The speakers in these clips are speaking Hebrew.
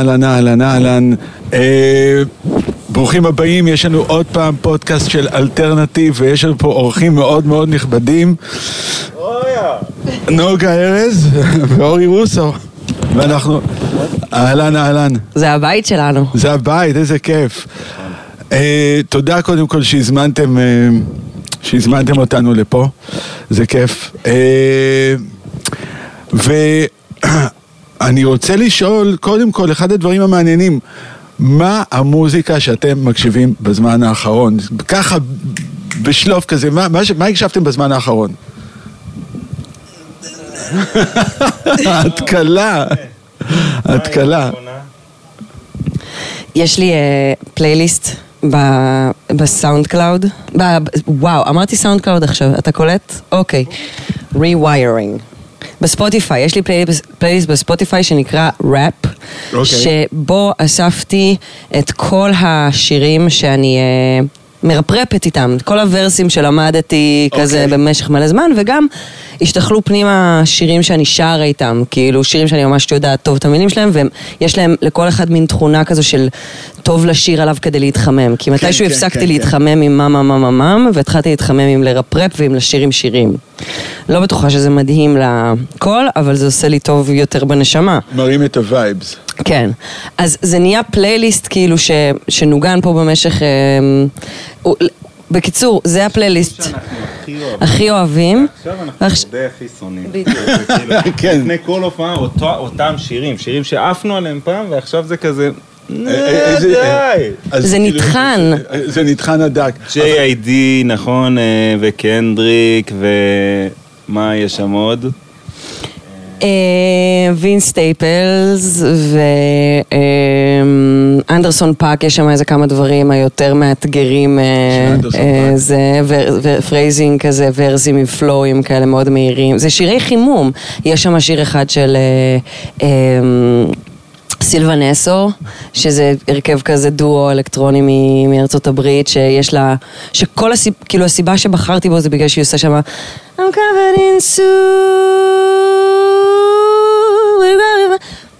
אהלן, אהלן, אהלן. אה, ברוכים הבאים, יש לנו עוד פעם פודקאסט של אלטרנטיב ויש לנו פה אורחים מאוד מאוד נכבדים. נוגה ארז ואורי רוסו. ואנחנו... אהלן, אהלן. זה הבית שלנו. זה הבית, איזה כיף. אה, תודה קודם כל שהזמנתם, אה, שהזמנתם אותנו לפה, זה כיף. אה, ואני רוצה לשאול, קודם כל, אחד הדברים המעניינים, מה המוזיקה שאתם מקשיבים בזמן האחרון? ככה, בשלוף כזה, מה, מה, ש- מה הקשבתם בזמן האחרון? התקלה, התקלה. יש לי אה, פלייליסט ב- ב SoundCloud. ב- וואו, אמרתי SoundCloud עכשיו, אתה קולט? אוקיי. Rewiring. בספוטיפיי, יש לי פלייליסט, פלייליסט בספוטיפיי שנקרא ראפ, אוקיי. שבו אספתי את כל השירים שאני אה, מרפרפת איתם, כל הוורסים שלמדתי כזה אוקיי. במשך מלא זמן, וגם השתכלו פנימה שירים שאני שרה איתם, כאילו שירים שאני ממש יודעת טוב את המילים שלהם, ויש להם לכל אחד מין תכונה כזו של טוב לשיר עליו כדי להתחמם, כי מתישהו כן, הפסקתי כן, להתחמם עם מה מה מה מה מה, והתחלתי להתחמם עם לרפרפ ועם לשיר עם שירים. לא בטוחה שזה מדהים לקול, אבל זה עושה לי טוב יותר בנשמה. מראים את ה vibes. כן. אז זה נהיה פלייליסט כאילו ש, שנוגן פה במשך... אה, הוא- בקיצור, זה הפלייליסט הכי אוהבים. עכשיו אנחנו די הכי שונאים. בדיוק. כאילו, כן. לפני כל הופעה אותם שירים, שירים שעפנו עליהם פעם ועכשיו זה כזה, "נו, אה, די. אז זה כאילו, נטחן. זה- נטחן הדק. J.I.D. נכון, אה, וקנדריק, ומה יש שם עוד? אה, Vince Staples ו Anderson .Paak, יש שם איזה כמה דברים היותר מאתגרים, אה, אה. זה, ו phrasing כזה, verseים עם flowאים כאלה מאוד מהירים. זה שירי חימום. יש שם שיר אחד של... Sylvan Esso, שזה הרכב כזה דואו אלקטרוני מ- מארצות הברית, שיש לה, שכל הסיב, כאילו הסיבה שבחרתי בו זה בגלל שהיא עושה שם I'm covered in soup,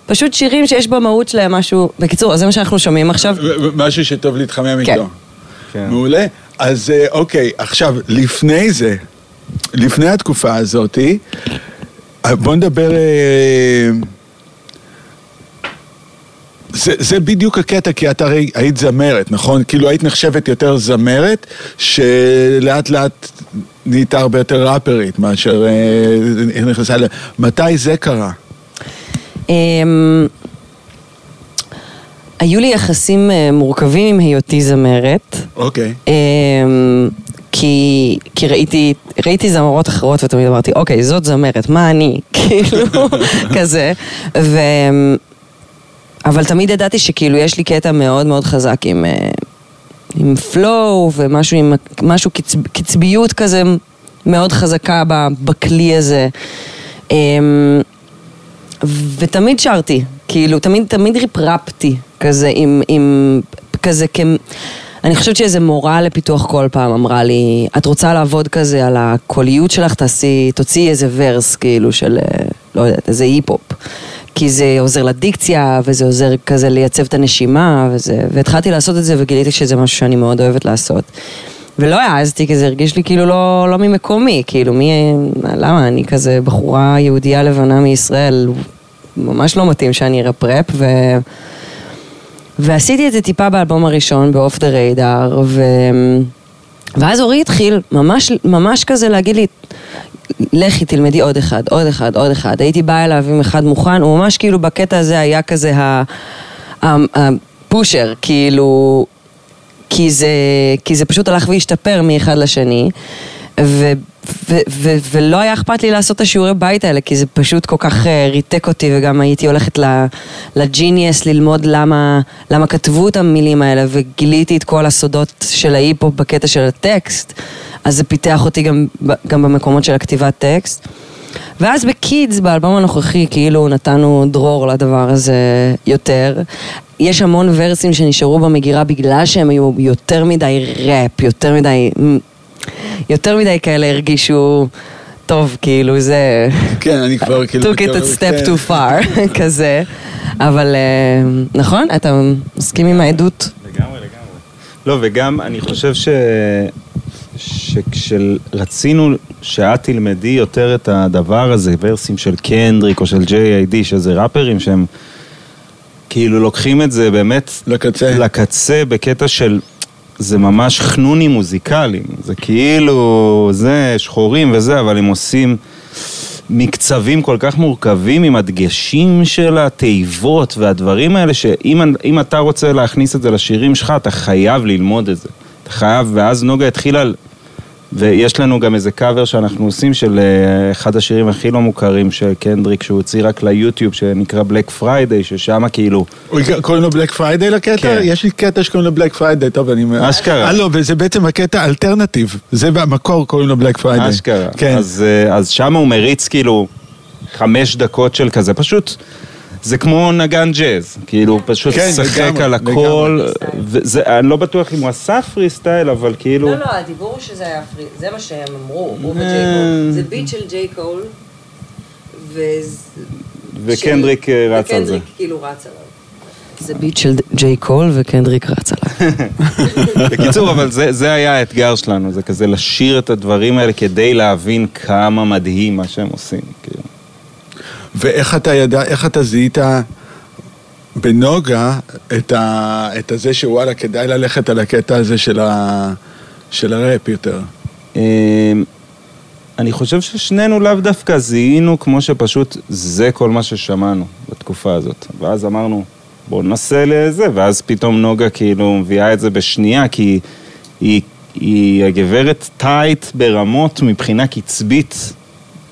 פשוט שירים שיש במהות שלהם משהו, בקיצור, אז זה מה שאנחנו שומעים עכשיו. משהו שטוב להתחמם כן. איתו. כן. מעולה. אז אה, אוקיי, עכשיו, לפני זה, לפני התקופה הזאתי, אה, בוא נדבר... אה, זה, זה בדיוק הקטע, כי את הרי היית זמרת, נכון? כאילו היית נחשבת יותר זמרת, שלאט לאט נהייתה הרבה יותר ראפרית מאשר אה, נכנסה ל... מתי זה קרה? אמ, היו לי יחסים אה, מורכבים עם היותי זמרת. אוקיי. אמ, כי, כי ראיתי, ראיתי זמרות אחרות ותמיד אמרתי, אוקיי, זאת זמרת, מה אני? כאילו, כזה. אבל תמיד ידעתי שכאילו יש לי קטע מאוד מאוד חזק עם, אה, עם פלואו ומשהו עם משהו קצב, קצביות כזה מאוד חזקה בכלי הזה. אמ, ותמיד שרתי, כאילו, תמיד, תמיד ריפרפתי כזה עם, עם כזה כ... אני חושבת שאיזה מורה לפיתוח כל פעם אמרה לי, את רוצה לעבוד כזה על הקוליות שלך, תעשי, תוציאי איזה ורס כאילו של, אה, לא יודעת, איזה היפ-הופ. כי זה עוזר לדיקציה, וזה עוזר כזה לייצב את הנשימה, וזה, והתחלתי לעשות את זה וגיליתי שזה משהו שאני מאוד אוהבת לעשות. ולא העזתי, כי זה הרגיש לי כאילו לא, לא ממקומי, כאילו מי, למה, אני כזה בחורה יהודייה לבנה מישראל, ממש לא מתאים שאני ארפרפ, ו... ועשיתי את זה טיפה באלבום הראשון, ב-off the radar, ו... ואז אורי התחיל ממש, ממש כזה להגיד לי, לכי תלמדי עוד אחד, עוד אחד, עוד אחד. הייתי באה אליו עם אחד מוכן, הוא ממש כאילו בקטע הזה היה כזה הפושר, כאילו, כי זה, כי זה פשוט הלך והשתפר מאחד לשני, ו, ו, ו, ולא היה אכפת לי לעשות את השיעורי בית האלה, כי זה פשוט כל כך אה, ריתק אותי, וגם הייתי הולכת ל- לג'יניאס ללמוד למה, למה כתבו את המילים האלה, וגיליתי את כל הסודות של ההיפ-הופ בקטע של הטקסט, אז זה פיתח אותי גם, גם במקומות של הכתיבת טקסט. ואז בקידס, באלבום הנוכחי, כאילו נתנו דרור לדבר הזה יותר. יש המון ורסים שנשארו במגירה בגלל שהם היו יותר מדי ראפ, יותר מדי... יותר מדי כאלה הרגישו טוב, כאילו זה... כן, אני כבר כאילו... took it a step too far, כזה. אבל אה, נכון, אתה מסכים עם העדות? לגמרי, לגמרי. לא, וגם אני חושב ש... שכשרצינו שאת תלמדי יותר את הדבר הזה, ורסים של קנדריק או של J.I.D, שזה ראפרים שהם כאילו לוקחים את זה באמת לקצה. לקצה בקטע של זה ממש חנונים מוזיקליים, זה כאילו, זה שחורים וזה, אבל הם עושים מקצבים כל כך מורכבים עם הדגשים של התיבות והדברים האלה, שאם אתה רוצה להכניס את זה לשירים שלך, אתה חייב ללמוד את זה. אתה חייב, ואז נוגה התחילה ויש לנו גם איזה קאבר שאנחנו עושים של אה, אחד השירים הכי לא מוכרים של קנדריק, שהוא הוציא רק ליוטיוב, שנקרא Black Friday, ששם כאילו... קוראים לו Black Friday לקטע? כן. יש לי קטע שקוראים לו Black Friday, טוב, אני... אשכרה. אה, לא, וזה בעצם הקטע alternative. זה במקור קוראים לו Black Friday. אשכרה. כן. אז, אה, אז שם הוא מריץ כאילו חמש דקות של כזה, פשוט... זה כמו נגן ג'אז, כאילו הוא פשוט כן, שחק לגמרי, על הכל. וזה, אני לא בטוח אם הוא עשה פרי סטייל, אבל כאילו... לא, לא, הדיבור הוא שזה היה free, זה מה שהם אמרו, הוא. ו J. Cole. זה beat של J. Cole, וקנדריק אה, רץ על זה. וקנדריק כאילו רץ עליו. זה beat של J. Cole וקנדריק רץ עליו. בקיצור, אבל זה, זה היה האתגר שלנו, זה כזה לשיר את הדברים האלה כדי להבין כמה מדהים מה שהם עושים. כאילו. ואיך אתה ידע, איך אתה זיהית בנוגה את, ה, את הזה שוואלה, כדאי ללכת על הקטע הזה של, ה, של הראפ יותר. אמ, אני חושב ששנינו לאו דווקא זיהינו כמו שפשוט זה כל מה ששמענו בתקופה הזאת. ואז אמרנו, בואו ננסה לזה, ואז פתאום נוגה כאילו מביאה את זה בשנייה, כי היא, היא הגברת טייט ברמות מבחינה קצבית,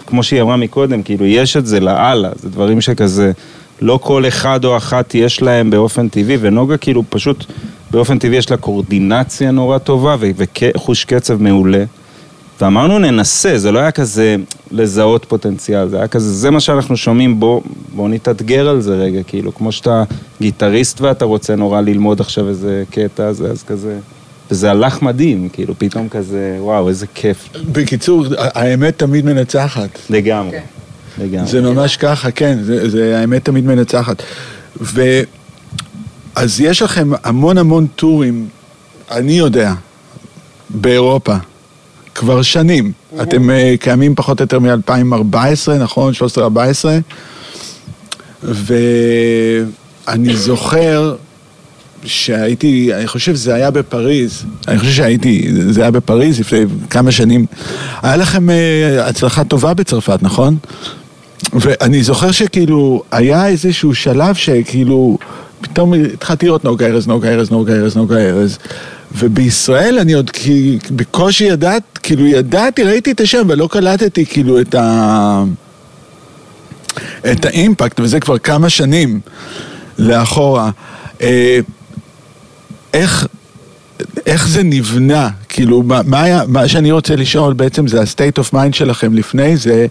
כמו שהיא אמרה מקודם, כאילו יש את זה לאללה, זה דברים שכזה, לא כל אחד או אחת יש להם באופן טבעי, ונוגה כאילו פשוט באופן טבעי יש לה קורדינציה נורא טובה וחוש קצב מעולה. ואמרנו ננסה, זה לא היה כזה לזהות פוטנציאל, זה היה כזה, זה מה שאנחנו שומעים, בוא, בוא נתאתגר על זה רגע, כאילו, כמו שאתה גיטריסט ואתה רוצה נורא ללמוד עכשיו איזה קטע, אז, אז כזה, וזה הלך מדהים, כאילו, פתאום כזה, וואו, איזה כיף, בקיצור, האמת תמיד מנצחת. לגמרי, כן. לגמרי. זה ממש ככה, כן, זה, זה האמת תמיד מנצחת. ו... אז יש לכם המון המון טורים, אני יודע, באירופה, כבר שנים. אתם אה, קיימים פחות או יותר מ-2014, נכון? 13-14. ואני זוכר שהייתי, אני חושב שזה היה בפריז, אני חושב שהייתי, זה היה בפריז לפני כמה שנים. היה לכם אה, הצלחה טובה בצרפת, נכון? ואני זוכר שכאילו, היה איזשהו שלב שכאילו, פתאום התחלתי לראות נוגה ארז, נוגה ארז, נוגה ארז, נוגה ארז. ובישראל אני עוד כי, בקושי ידעת, כאילו ידעתי, ראיתי את השם, אבל לא קלטתי כאילו את ה... את האימפקט, וזה כבר כמה שנים לאחורה. אה, איך, איך זה נבנה? כאילו, מה, מה, היה, מה שאני רוצה לשאול בעצם זה ה-state of mind שלכם לפני זה.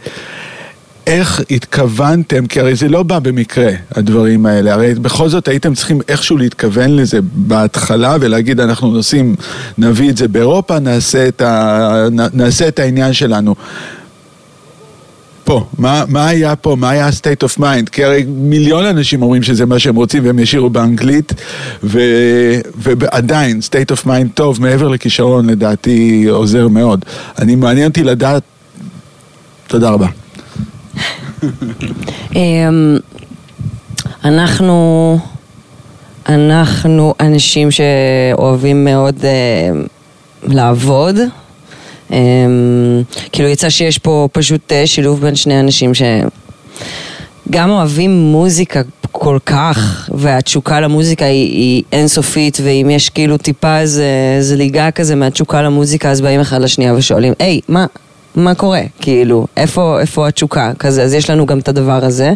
איך התכוונתם, כי הרי זה לא בא במקרה, הדברים האלה, הרי בכל זאת הייתם צריכים איכשהו להתכוון לזה בהתחלה ולהגיד אנחנו נוסעים, נביא את זה באירופה, נעשה את, ה, נעשה את העניין שלנו. פה, מה, מה היה פה, מה היה ה-state of mind? כי הרי מיליון אנשים אומרים שזה מה שהם רוצים והם ישירו באנגלית, ו, ועדיין, state of mind טוב, מעבר לכישרון לדעתי עוזר מאוד. אני מעניין אותי לדעת, תודה רבה. אמ, אנחנו, אנחנו אנשים שאוהבים מאוד אמ, לעבוד. אמ, כאילו יצא שיש פה פשוט אה, שילוב בין שני אנשים שגם אוהבים מוזיקה כל כך, והתשוקה למוזיקה היא, היא אינסופית, ואם יש כאילו טיפה איזה, איזה ליגה כזה מהתשוקה למוזיקה, אז באים אחד לשנייה ושואלים, היי, מה, מה קורה? כאילו, איפה, איפה התשוקה? כזה, אז יש לנו גם את הדבר הזה.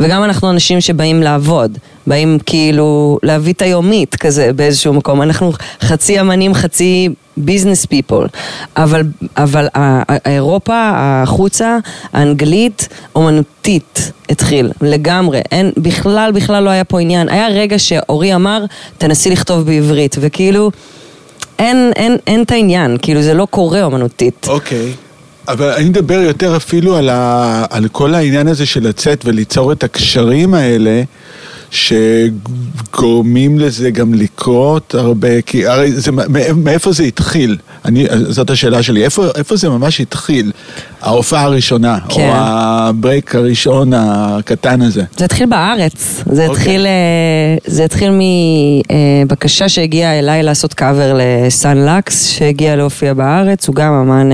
וגם אנחנו אנשים שבאים לעבוד, באים כאילו להביא את היומית כזה באיזשהו מקום. אנחנו חצי אמנים, חצי ביזנס פיפול. אבל, אבל האירופה, החוצה, האנגלית, אומנותית התחיל, לגמרי. אין, בכלל, בכלל לא היה פה עניין. היה רגע שאורי אמר, תנסי לכתוב בעברית, וכאילו... אין, אין, אין את העניין, כאילו זה לא קורה אומנותית. אוקיי. אבל אני מדבר יותר אפילו על, ה, על כל העניין הזה של לצאת וליצור את הקשרים האלה. שגורמים לזה גם לקרות הרבה, כי הרי זה, מאיפה זה התחיל? אני, זאת השאלה שלי, איפה, איפה זה ממש התחיל? ההופעה הראשונה, כן. או הברייק הראשון הקטן הזה. זה התחיל בארץ, זה okay. אוקיי. התחיל, אה, זה התחיל מבקשה שהגיעה אליי לעשות קאבר לסאן לקס, שהגיע להופיע בארץ, הוא גם אמן...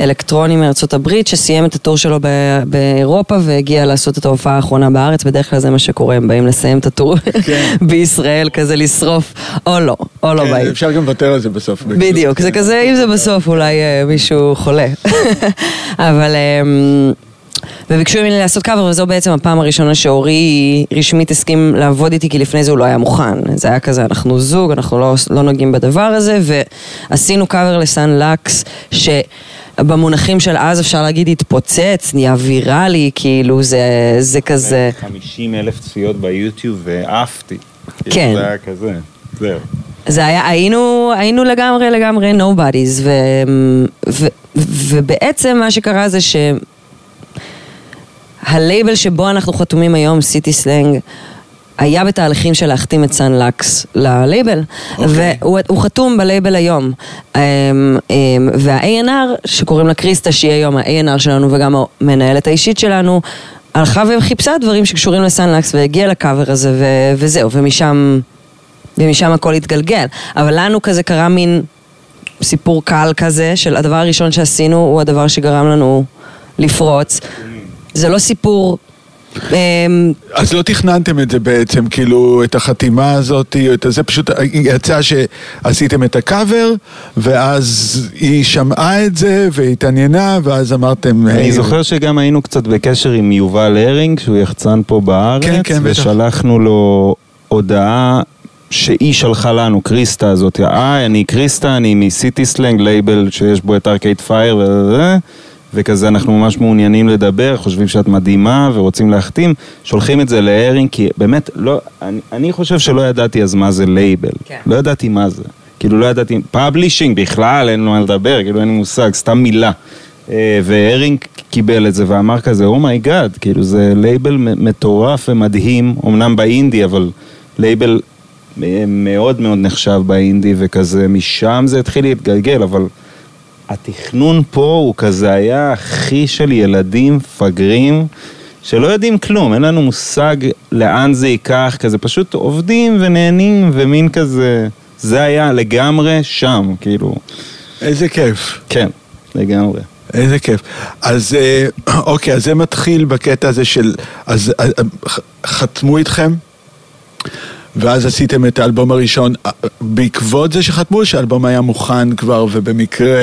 אלקטרוני מארצות הברית, שסיים את הטור שלו באירופה והגיע לעשות את ההופעה האחרונה בארץ, בדרך כלל זה מה שקורה, הם באים לסיים את הטור כן. בישראל, כזה לשרוף, או לא, או לא כן, באים. אפשר גם לוותר על זה בסוף. בדיוק, זה כזה, אם זה בסוף אולי אה, מישהו חולה. אבל... אמ, וביקשו ממני לעשות קאבר, וזו בעצם הפעם הראשונה שאורי רשמית הסכים לעבוד איתי, כי לפני זה הוא לא היה מוכן. זה היה כזה, אנחנו זוג, אנחנו לא, לא נוגעים בדבר הזה, ועשינו קאבר לסאן לקס, ש... במונחים של אז אפשר להגיד התפוצץ, נהיה ויראלי, כאילו זה, זה כזה... 50 אלף צפיות ביוטיוב ועפתי. כאילו, כן. זה היה כזה, זהו. זה היה, היינו, היינו לגמרי לגמרי nobodies, ו, ו, ובעצם מה שקרה זה שהלייבל שבו אנחנו חתומים היום, City Slang, היה בתהליכים של להחתים את Son Lux ל label, okay. okay. והוא חתום בלייבל היום. אמ, אמ, וה- A&R, שקוראים לה קריסטה, שהיא היום ה- A&R שלנו וגם המנהלת האישית שלנו, הלכה וחיפשה דברים שקשורים לסאן לקס והגיעה לקאבר הזה ו- וזהו, ומשם, ומשם הכל התגלגל. אבל לנו כזה קרה מין סיפור קל כזה, של הדבר הראשון שעשינו הוא הדבר שגרם לנו לפרוץ. זה לא סיפור אז לא תכננתם את זה בעצם, כאילו, את החתימה הזאת, או את זה, פשוט יצא שעשיתם את הקאבר, ואז היא שמעה את זה, והתעניינה, ואז אמרתם... אני זוכר שגם היינו קצת בקשר עם יובל הרינג, שהוא יחצן פה בארץ, כן, כן, ושלחנו לו הודעה שהיא שלחה לנו, קריסטה הזאת, אה, אני קריסטה, אני מ City Slang, label שיש בו את Arcade Fire, וזה. וכזה אנחנו ממש מעוניינים לדבר, חושבים שאת מדהימה ורוצים להחתים, שולחים את זה להרינג, כי באמת, לא, אני, אני חושב שלא ידעתי אז מה זה לייבל. כן. לא ידעתי מה זה. כאילו לא ידעתי, publishing בכלל אין לו מה לדבר, כאילו אין לי מושג, סתם מילה. אה, והרינג קיבל את זה ואמר כזה, oh my God, oh כאילו זה לייבל מטורף ומדהים, אמנם באינדי, אבל לייבל אה, מאוד מאוד נחשב באינדי וכזה, משם זה התחיל להתגלגל, אבל... התכנון פה הוא כזה היה הכי של ילדים מפגרים שלא יודעים כלום, אין לנו מושג לאן זה ייקח, כזה פשוט עובדים ונהנים ומין כזה, זה היה לגמרי שם, כאילו. איזה כיף. כן, לגמרי. איזה כיף. אז אה, אוקיי, אז זה מתחיל בקטע הזה של, אז אה, חתמו איתכם? ואז עשיתם את האלבום הראשון בעקבות זה שחתמו, שהאלבום היה מוכן כבר ובמקרה...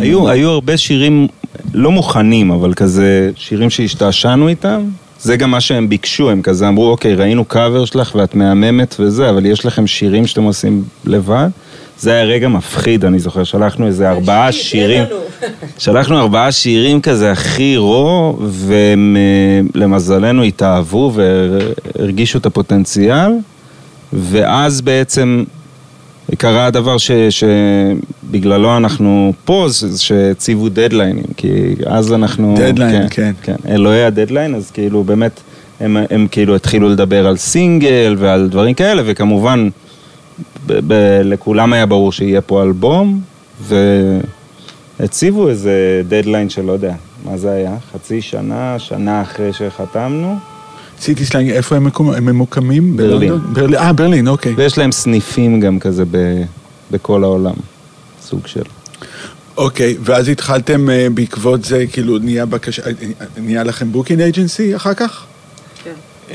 היו, היו הרבה שירים לא מוכנים, אבל כזה שירים שהשתעשענו איתם. זה גם מה שהם ביקשו, הם כזה אמרו, אוקיי, ראינו קאבר שלך ואת מהממת וזה, אבל יש לכם שירים שאתם עושים לבד. זה היה רגע מפחיד, אני זוכר, שלחנו איזה ארבעה שירים. שלחנו ארבעה שירים כזה הכי רו, והם למזלנו התאהבו והרגישו את הפוטנציאל. ואז בעצם קרה הדבר ש, שבגללו אנחנו פה, שהציבו דדליינים, כי אז אנחנו... דדליין, כן. כן. כן. אלוהי הדדליין, אז כאילו באמת, הם, הם כאילו התחילו לדבר על סינגל ועל דברים כאלה, וכמובן, ב, ב, לכולם היה ברור שיהיה פה אלבום, והציבו איזה דדליין שלא יודע, מה זה היה? חצי שנה, שנה אחרי שחתמנו. City Slang, איפה הם, מקומ... הם ממוקמים? ברלין. ברלין. אה, ברלין, אוקיי. ויש להם סניפים גם כזה ב... בכל העולם, סוג של. אוקיי, ואז התחלתם uh, בעקבות זה, כאילו נהיה בקשה, אה, נהיה לכם booking agency אחר כך? כן. Uh,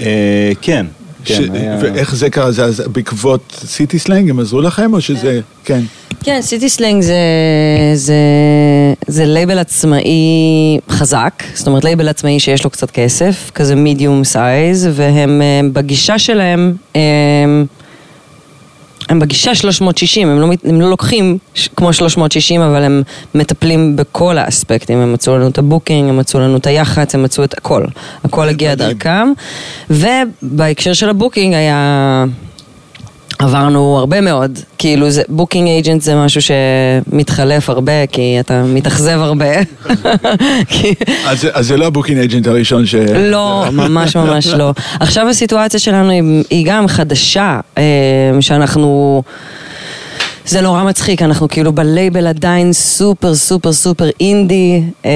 כן. ש... כן, היה... ואיך זה קרה? זה בעקבות City Slang הם עזרו לכם או שזה... כן. כן, City Slang זה, זה, זה לייבל עצמאי חזק, זאת אומרת לייבל עצמאי שיש לו קצת כסף, כזה medium size, והם בגישה שלהם, הם, הם בגישה 360, הם לא, הם לא לוקחים כמו 360, אבל הם מטפלים בכל האספקטים, הם מצאו לנו את ה booking, הם מצאו לנו את היח"צ, הם מצאו את הכל, הכל הגיע דרכם, ובהקשר של ה booking היה... עברנו הרבה מאוד, כאילו זה, booking agent זה משהו שמתחלף הרבה, כי אתה מתאכזב הרבה. אז אז זה לא ה booking agent הראשון ש... לא, ממש ממש לא. עכשיו הסיטואציה שלנו היא, היא גם חדשה, אה, שאנחנו... זה נורא מצחיק, אנחנו כאילו בלייבל עדיין super super super indie, אה,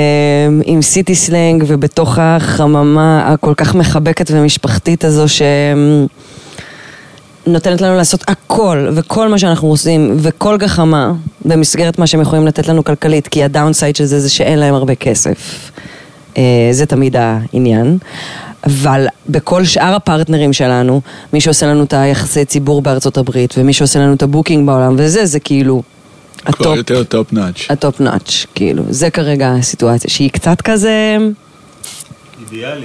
עם City Slang, ובתוך החממה הכל כך מחבקת ומשפחתית הזו, ש... נותנת לנו לעשות הכל, וכל מה שאנחנו עושים, וכל גחמה, במסגרת מה שהם יכולים לתת לנו כלכלית, כי ה downside של זה זה שאין להם הרבה כסף. אה, זה תמיד העניין. אבל בכל שאר ה partnerים שלנו, מי שעושה לנו את היחסי ציבור בארצות הברית, ומי שעושה לנו את ה booking בעולם, וזה, זה כאילו כבר ה top, יותר top notch. ה top notch, כאילו. זה כרגע הסיטואציה, שהיא קצת כזה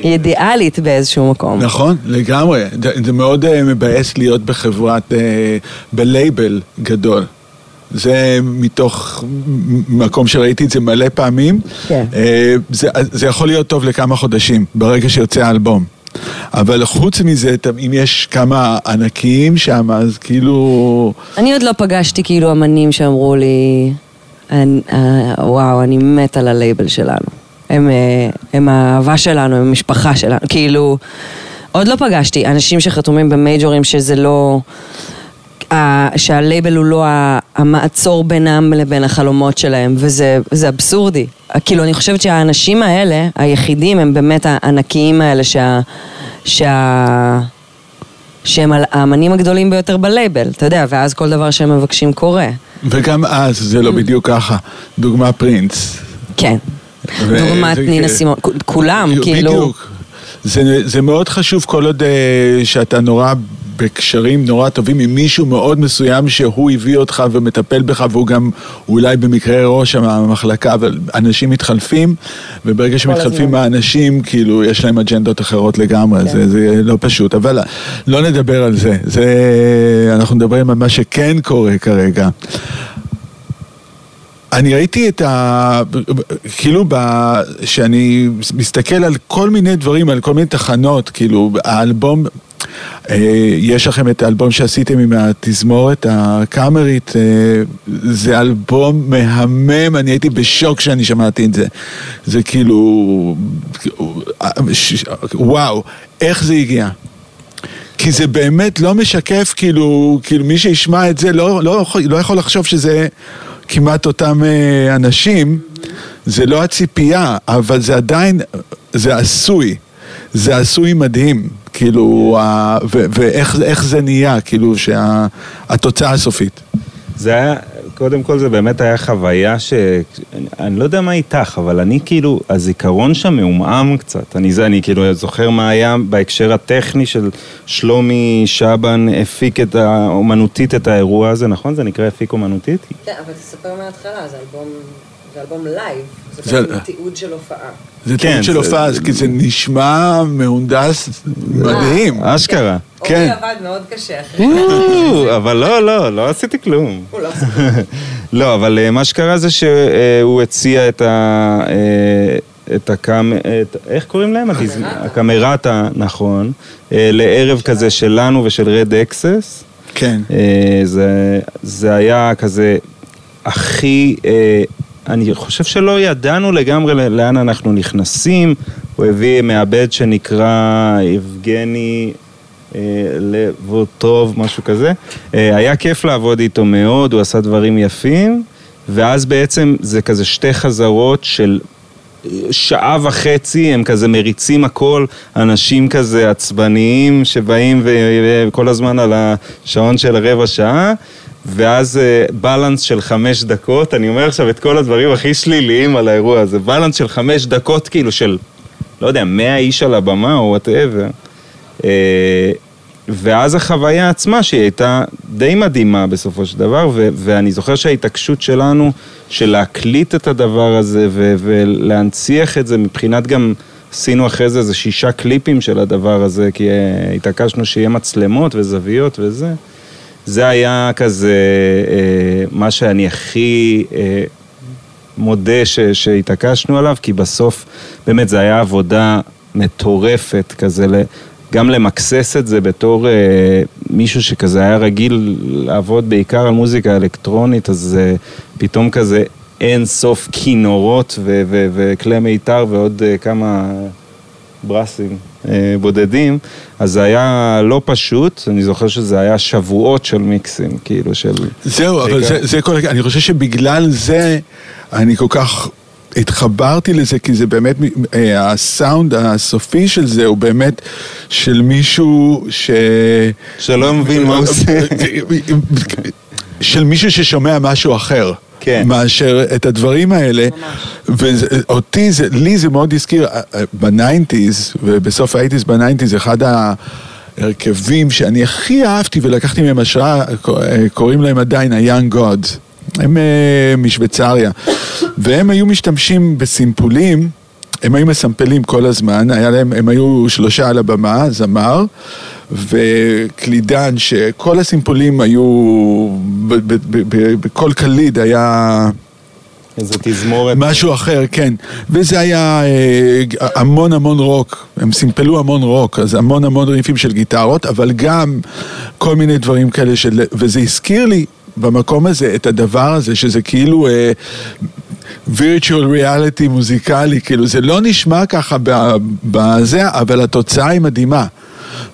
אידיאלית באיזשהו מקום. נכון, לגמרי. זה, זה מאוד uh, מבאס להיות בחברת, uh, בלייבל גדול. זה מתוך מקום שראיתי את זה מלא פעמים. כן. Uh, זה, זה יכול להיות טוב לכמה חודשים, ברגע שיוצא האלבום. אבל חוץ מזה, אם יש כמה ענקיים שם, אז כאילו... אני עוד לא פגשתי כאילו אמנים שאמרו לי, "אני- אה, וואו, אני מת על הלייבל שלנו. הם, אה, הם האהבה שלנו, הם המשפחה שלנו. כאילו, עוד לא פגשתי אנשים שחתומים במייג'ורים שזה לא... שהלייבל הוא לא המעצור בינם לבין החלומות שלהם, וזה זה אבסורדי. כאילו, אני חושבת שהאנשים האלה, היחידים, הם באמת הענקיים האלה שה... שה... שהם האמנים הגדולים ביותר בלייבל, אתה יודע, ואז כל דבר שהם מבקשים קורה. וגם אז זה לא בדיוק ככה. דוגמה פרינס. כן. דוגמת נינה סימון, כולם, כאילו... בדיוק. זה, זה מאוד חשוב כל עוד אה, שאתה נורא בקשרים נורא טובים עם מישהו מאוד מסוים שהוא הביא אותך ומטפל בך והוא גם אולי במקרה ראש המחלקה, אבל אנשים מתחלפים וברגע שמתחלפים. האנשים כאילו יש להם אג'נדות אחרות לגמרי, כן. זה, זה לא פשוט, אבל לא נדבר על זה, זה אנחנו מדברים על מה שכן קורה כרגע. אני ראיתי את ה... כאילו, ב... שאני מסתכל על כל מיני דברים, על כל מיני תחנות, כאילו, האלבום, אה, יש לכם את האלבום שעשיתם עם התזמורת הקאמרית, אה, זה אלבום מהמם, אני הייתי בשוק כשאני שמעתי את זה. זה כאילו, וואו, איך זה הגיע? כי זה באמת לא משקף, כאילו, כאילו מי שישמע את זה לא, לא, לא יכול לחשוב שזה כמעט אותם אה, אנשים, זה לא הציפייה, אבל זה עדיין, זה עשוי, זה עשוי מדהים, כאילו, ואיך איך זה נהיה, כאילו, שהתוצאה הסופית. זה היה, קודם כל זה באמת היה חוויה ש... אני, לא יודע מה איתך, אבל אני כאילו, הזיכרון שם מעומעם קצת. אני זה, אני כאילו זוכר מה היה בהקשר הטכני של שלומי שבן הפיק את האומנותית את האירוע הזה, נכון? זה נקרא הפיק אומנותית? כן, אבל תספר מההתחלה, זה אלבום, זה אלבום לייב, זה- בעצם תיעוד של הופעה. זה כן, תיעוד של זה- הופעה, כי זה נשמע מהונדס מדהים. אשכרה. כן. עבד מאוד קשה אחרי או, אבל לא, לא, לא עשיתי כלום. לא לא, אבל אה, מה שקרה זה שהוא הציע את ה... אה, את הקאמ... את- איך קוראים להם? הקמרטה, נכון. אה, לערב כזה שלנו ושל רד אקסס. כן. אה, זה, זה היה כזה הכי, אה, אני חושב שלא ידענו לגמרי לאן אנחנו נכנסים, הוא הביא מעבד שנקרא יבגני אה, לבוטוב, משהו כזה. אה, היה כיף לעבוד איתו מאוד, הוא עשה דברים יפים, ואז בעצם זה כזה שתי חזרות של שעה וחצי הם כזה מריצים הכל, אנשים כזה עצבניים שבאים וכל הזמן על השעון של הרבע שעה, ואז אה, בלנס של חמש דקות, אני אומר עכשיו את כל הדברים הכי שליליים על האירוע הזה, בלנס של חמש דקות כאילו של, לא יודע, מאה איש על הבמה או וואטאבר. ואז החוויה עצמה, שהיא הייתה די מדהימה בסופו של דבר, ו- ואני זוכר שההתעקשות שלנו של להקליט את הדבר הזה ו- ולהנציח את זה מבחינת גם, עשינו אחרי זה איזה שישה קליפים של הדבר הזה, כי אה, התעקשנו שיהיה מצלמות וזוויות וזה. זה היה כזה אה, מה שאני הכי אה, מודה שהתעקשנו עליו, כי בסוף באמת זה היה עבודה מטורפת כזה. גם למקסס את זה בתור אה, מישהו שכזה היה רגיל לעבוד בעיקר על מוזיקה אלקטרונית, אז פתאום כזה אין סוף כינורות וכלי מיתר ועוד כמה ברסים בודדים, אז זה היה לא פשוט, אני זוכר שזה היה שבועות של מיקסים, כאילו של... זהו, אבל זה, זה כל... אני חושב שבגלל זה אני כל כך התחברתי לזה, כי זה באמת, אה, הסאונד הסופי של זה הוא באמת של מישהו ש... שלא מבין מה הוא עושה. של מישהו ששומע משהו אחר. כן. מאשר את הדברים האלה. ואותי, זה, לי זה מאוד הזכיר, אה, אה, ב nineties, ובסוף ה eighties ב nineties, אחד ההרכבים שאני הכי אהבתי ולקחתי מהם השראה, אה, קוראים להם עדיין ה-young gods. הם משוויצריה. והם היו משתמשים בסימפולים. הם היו מסמפלים כל הזמן, היה להם, הם היו שלושה על הבמה, זמר וקלידן, שכל הסימפולים היו, בכל קליד היה... איזה תזמורת. משהו אחר, כן. וזה היה אה, המון המון רוק, הם סימפלו המון רוק, אז המון המון ריפים של גיטרות, אבל גם כל מיני דברים כאלה של... וזה הזכיר לי במקום הזה את הדבר הזה, שזה כאילו... אה, וירטואל ריאליטי מוזיקלי, כאילו זה לא נשמע ככה בזה, אבל התוצאה היא מדהימה.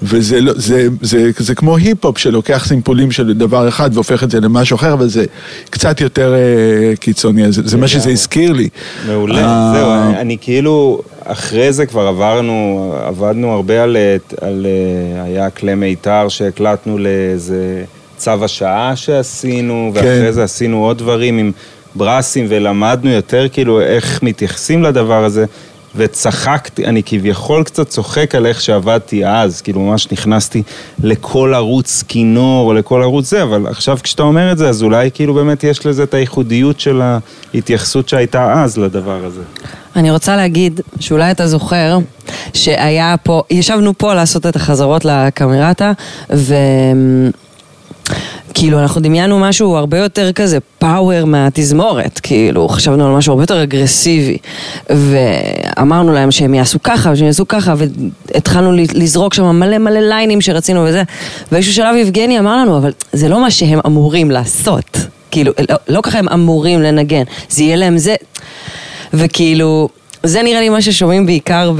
וזה לא, זה, זה, זה, זה כמו היפ-הופ שלוקח סימפולים של דבר אחד והופך את זה למשהו אחר, אבל זה קצת יותר uh, קיצוני, זה, זה מה שזה הזכיר לי. מעולה, uh, זהו, אני, אני כאילו, אחרי זה כבר עברנו, עבדנו הרבה על, על uh, היה כלי מיתר שהקלטנו לאיזה צו השעה שעשינו, כן. ואחרי זה עשינו עוד דברים עם... ברסים ולמדנו יותר כאילו איך מתייחסים לדבר הזה וצחקתי, אני כביכול קצת צוחק על איך שעבדתי אז, כאילו ממש נכנסתי לכל ערוץ כינור, לכל ערוץ זה, אבל עכשיו כשאתה אומר את זה, אז אולי כאילו באמת יש לזה את הייחודיות של ההתייחסות שהייתה אז לדבר הזה. אני רוצה להגיד שאולי אתה זוכר שהיה פה, ישבנו פה לעשות את החזרות לקמרטה, ו... כאילו, אנחנו דמיינו משהו הרבה יותר כזה פאוור מהתזמורת, כאילו, חשבנו על משהו הרבה יותר אגרסיבי. ואמרנו להם שהם יעשו ככה, שהם יעשו ככה, והתחלנו לזרוק שם מלא מלא ליינים שרצינו וזה. באיזשהו שלב יבגני אמר לנו, אבל זה לא מה שהם אמורים לעשות. כאילו, לא, לא ככה הם אמורים לנגן, זה יהיה להם זה. וכאילו... זה נראה לי מה ששומעים בעיקר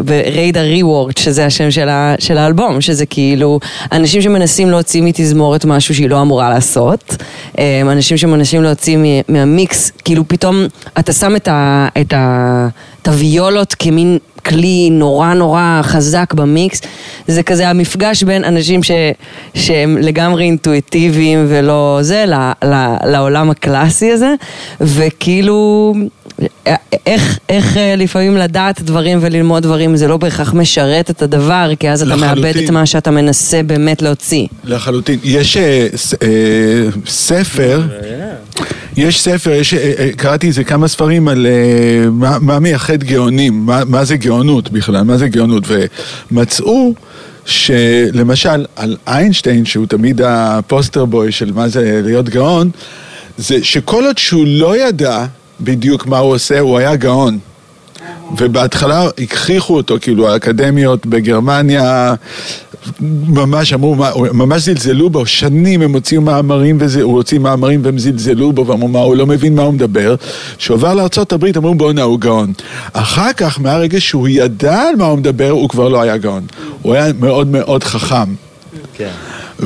בריידה ריוורד, שזה השם של, ה, של האלבום, שזה כאילו אנשים שמנסים להוציא מתזמורת משהו שהיא לא אמורה לעשות, אמ, אנשים שמנסים להוציא מהמיקס, כאילו פתאום אתה שם את, ה, את, ה, את הוויולות כמין כלי נורא נורא חזק במיקס, זה כזה המפגש בין אנשים ש, שהם לגמרי אינטואיטיביים ולא זה, ל, ל, לעולם הקלאסי הזה, וכאילו איך, איך אה, לפעמים לדעת דברים וללמוד דברים זה לא בהכרח משרת את הדבר, כי אז אתה לחלוטין. מאבד את מה שאתה מנסה באמת להוציא. לחלוטין. יש אה, אה, ספר, יש ספר, יש, אה, אה, קראתי איזה כמה ספרים על אה, מה, מה מייחד גאונים, מה, מה זה גאונות בכלל, מה זה גאונות, ומצאו שלמשל על איינשטיין, שהוא תמיד הפוסטר בוי של מה זה להיות גאון, זה שכל עוד שהוא לא ידע בדיוק מה הוא עושה, הוא היה גאון. ובהתחלה הכריחו אותו, כאילו האקדמיות בגרמניה ממש אמרו, ממש זלזלו בו, שנים הם הוציאו מאמרים וזה, הוא הוציא מאמרים והם זלזלו בו ואמרו מה, הוא לא מבין מה הוא מדבר. כשהוא עבר לארה"ב אמרו בואנה הוא גאון. אחר כך, מהרגע שהוא ידע על מה הוא מדבר, הוא כבר לא היה גאון. הוא היה מאוד מאוד חכם. כן.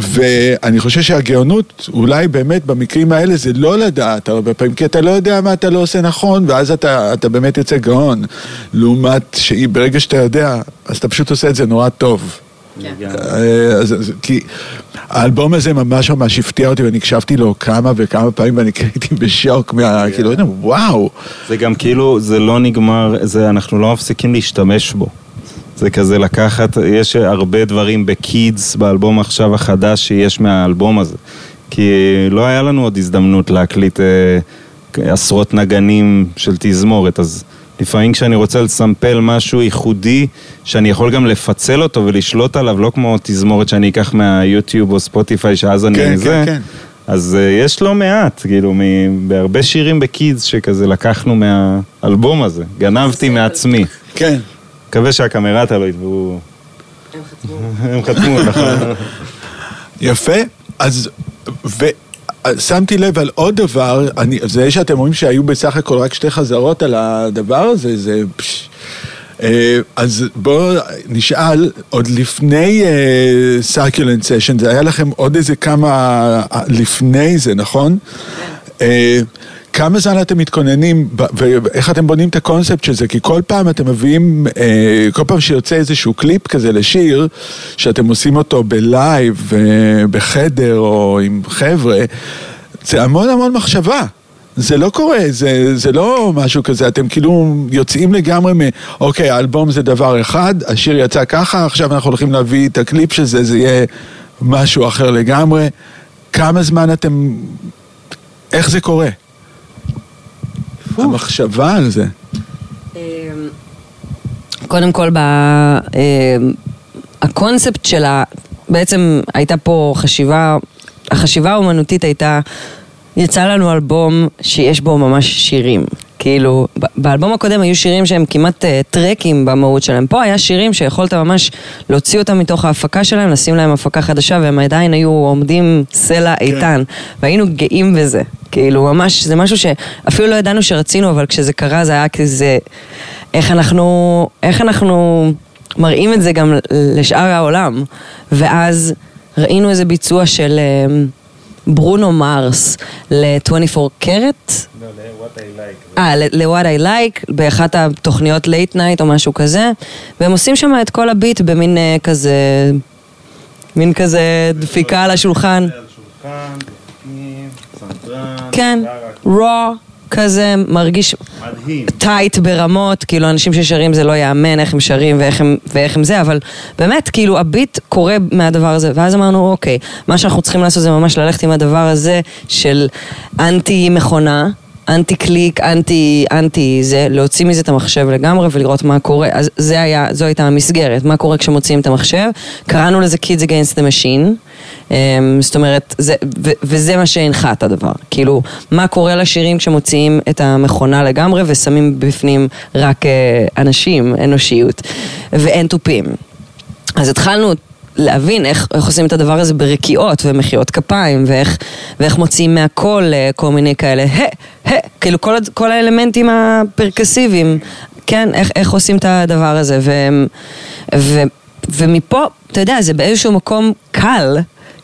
ואני חושב שהגאונות, אולי באמת במקרים האלה זה לא לדעת הרבה פעמים, כי אתה לא יודע מה אתה לא עושה נכון, ואז אתה, אתה באמת יוצא גאון. לעומת שברגע שאתה יודע, אז אתה פשוט עושה את זה נורא טוב. כן. אה, אז, כי האלבום הזה ממש ממש הפתיע אותי ואני הקשבתי לו כמה וכמה פעמים ואני הייתי בשוק מה... כן. כאילו, וואו. זה גם כאילו, זה לא נגמר, זה, אנחנו לא מפסיקים להשתמש בו. זה כזה לקחת, יש הרבה דברים בקידס, באלבום עכשיו החדש שיש מהאלבום הזה. כי לא היה לנו עוד הזדמנות להקליט אה, עשרות נגנים של תזמורת, אז לפעמים כשאני רוצה לסמפל משהו ייחודי, שאני יכול גם לפצל אותו ולשלוט עליו, לא כמו תזמורת שאני אקח מהיוטיוב או ספוטיפיי, שאז אני כן, זה. כן, כן. אז uh, יש לא מעט, כאילו, בהרבה שירים בקידס שכזה לקחנו מהאלבום הזה, גנבתי מעצמי. כן. מקווה שהקמרטה לא יתבעו הם חתמו, נכון. יפה. אז, ושמתי לב על עוד דבר, אני, זה שאתם אומרים שהיו בסך הכל רק שתי חזרות על הדבר הזה, זה... פש, אה, אז בואו נשאל, עוד לפני סרקולנט אה, סשן, זה היה לכם עוד איזה כמה אה, לפני זה, נכון? אה, כמה זמן אתם מתכוננים, ואיך אתם בונים את הקונספט של זה? כי כל פעם אתם מביאים, אה, כל פעם שיוצא איזשהו קליפ כזה לשיר, שאתם עושים אותו בלייב, אה, בחדר או עם חבר'ה, זה המון המון מחשבה. זה לא קורה, זה, זה לא משהו כזה, אתם כאילו יוצאים לגמרי מ... אוקיי, האלבום זה דבר אחד, השיר יצא ככה, עכשיו אנחנו הולכים להביא את הקליפ של זה, זה יהיה משהו אחר לגמרי. כמה זמן אתם... איך זה קורה? המחשבה על זה. אמ, קודם כל, ב... אמ, הקונספט שלה, בעצם הייתה פה חשיבה, החשיבה האומנותית הייתה, יצא לנו אלבום שיש בו ממש שירים. כאילו, באלבום הקודם היו שירים שהם כמעט uh, טרקים במהות שלהם. פה היה שירים שיכולת ממש להוציא אותם מתוך ההפקה שלהם, לשים להם הפקה חדשה, והם עדיין היו עומדים סלע כן. איתן. והיינו גאים בזה. כאילו, ממש, זה משהו שאפילו לא ידענו שרצינו, אבל כשזה קרה זה היה כזה... איך אנחנו... איך אנחנו מראים את זה גם לשאר העולם. ואז ראינו איזה ביצוע של... Uh, ברונו מרס ל-24 קרט. לא, ל-What I Like. אה, ל-What I Like, באחת התוכניות late night או משהו כזה, והם עושים שם את כל הביט במין uh, כזה, מין כזה דפיקה על השולחן. כן, raw. כזה מרגיש מדהים. טייט ברמות, כאילו אנשים ששרים זה לא יאמן איך הם שרים ואיך הם, ואיך הם זה, אבל באמת, כאילו הביט קורה מהדבר הזה, ואז אמרנו, אוקיי, מה שאנחנו צריכים לעשות זה ממש ללכת עם הדבר הזה של אנטי מכונה. אנטי קליק, אנטי, אנטי זה, להוציא מזה את המחשב לגמרי ולראות מה קורה. אז זה היה, זו הייתה המסגרת, מה קורה כשמוציאים את המחשב. קראנו לזה Kids Against the Machine. Um, זאת אומרת, זה, ו, וזה מה שהנחה את הדבר. כאילו, מה קורה לשירים כשמוציאים את המכונה לגמרי ושמים בפנים רק uh, אנשים, אנושיות, ואין תופים. אז התחלנו להבין איך, איך עושים את הדבר הזה ברקיעות ומחיאות כפיים, ואיך, ואיך מוציאים מהקול אה, כל מיני כאלה, ה, ה, כאילו כל, כל האלמנטים הפרקסיביים, כן, איך, איך עושים את הדבר הזה, ו, ו, ומפה, אתה יודע, זה באיזשהו מקום קל,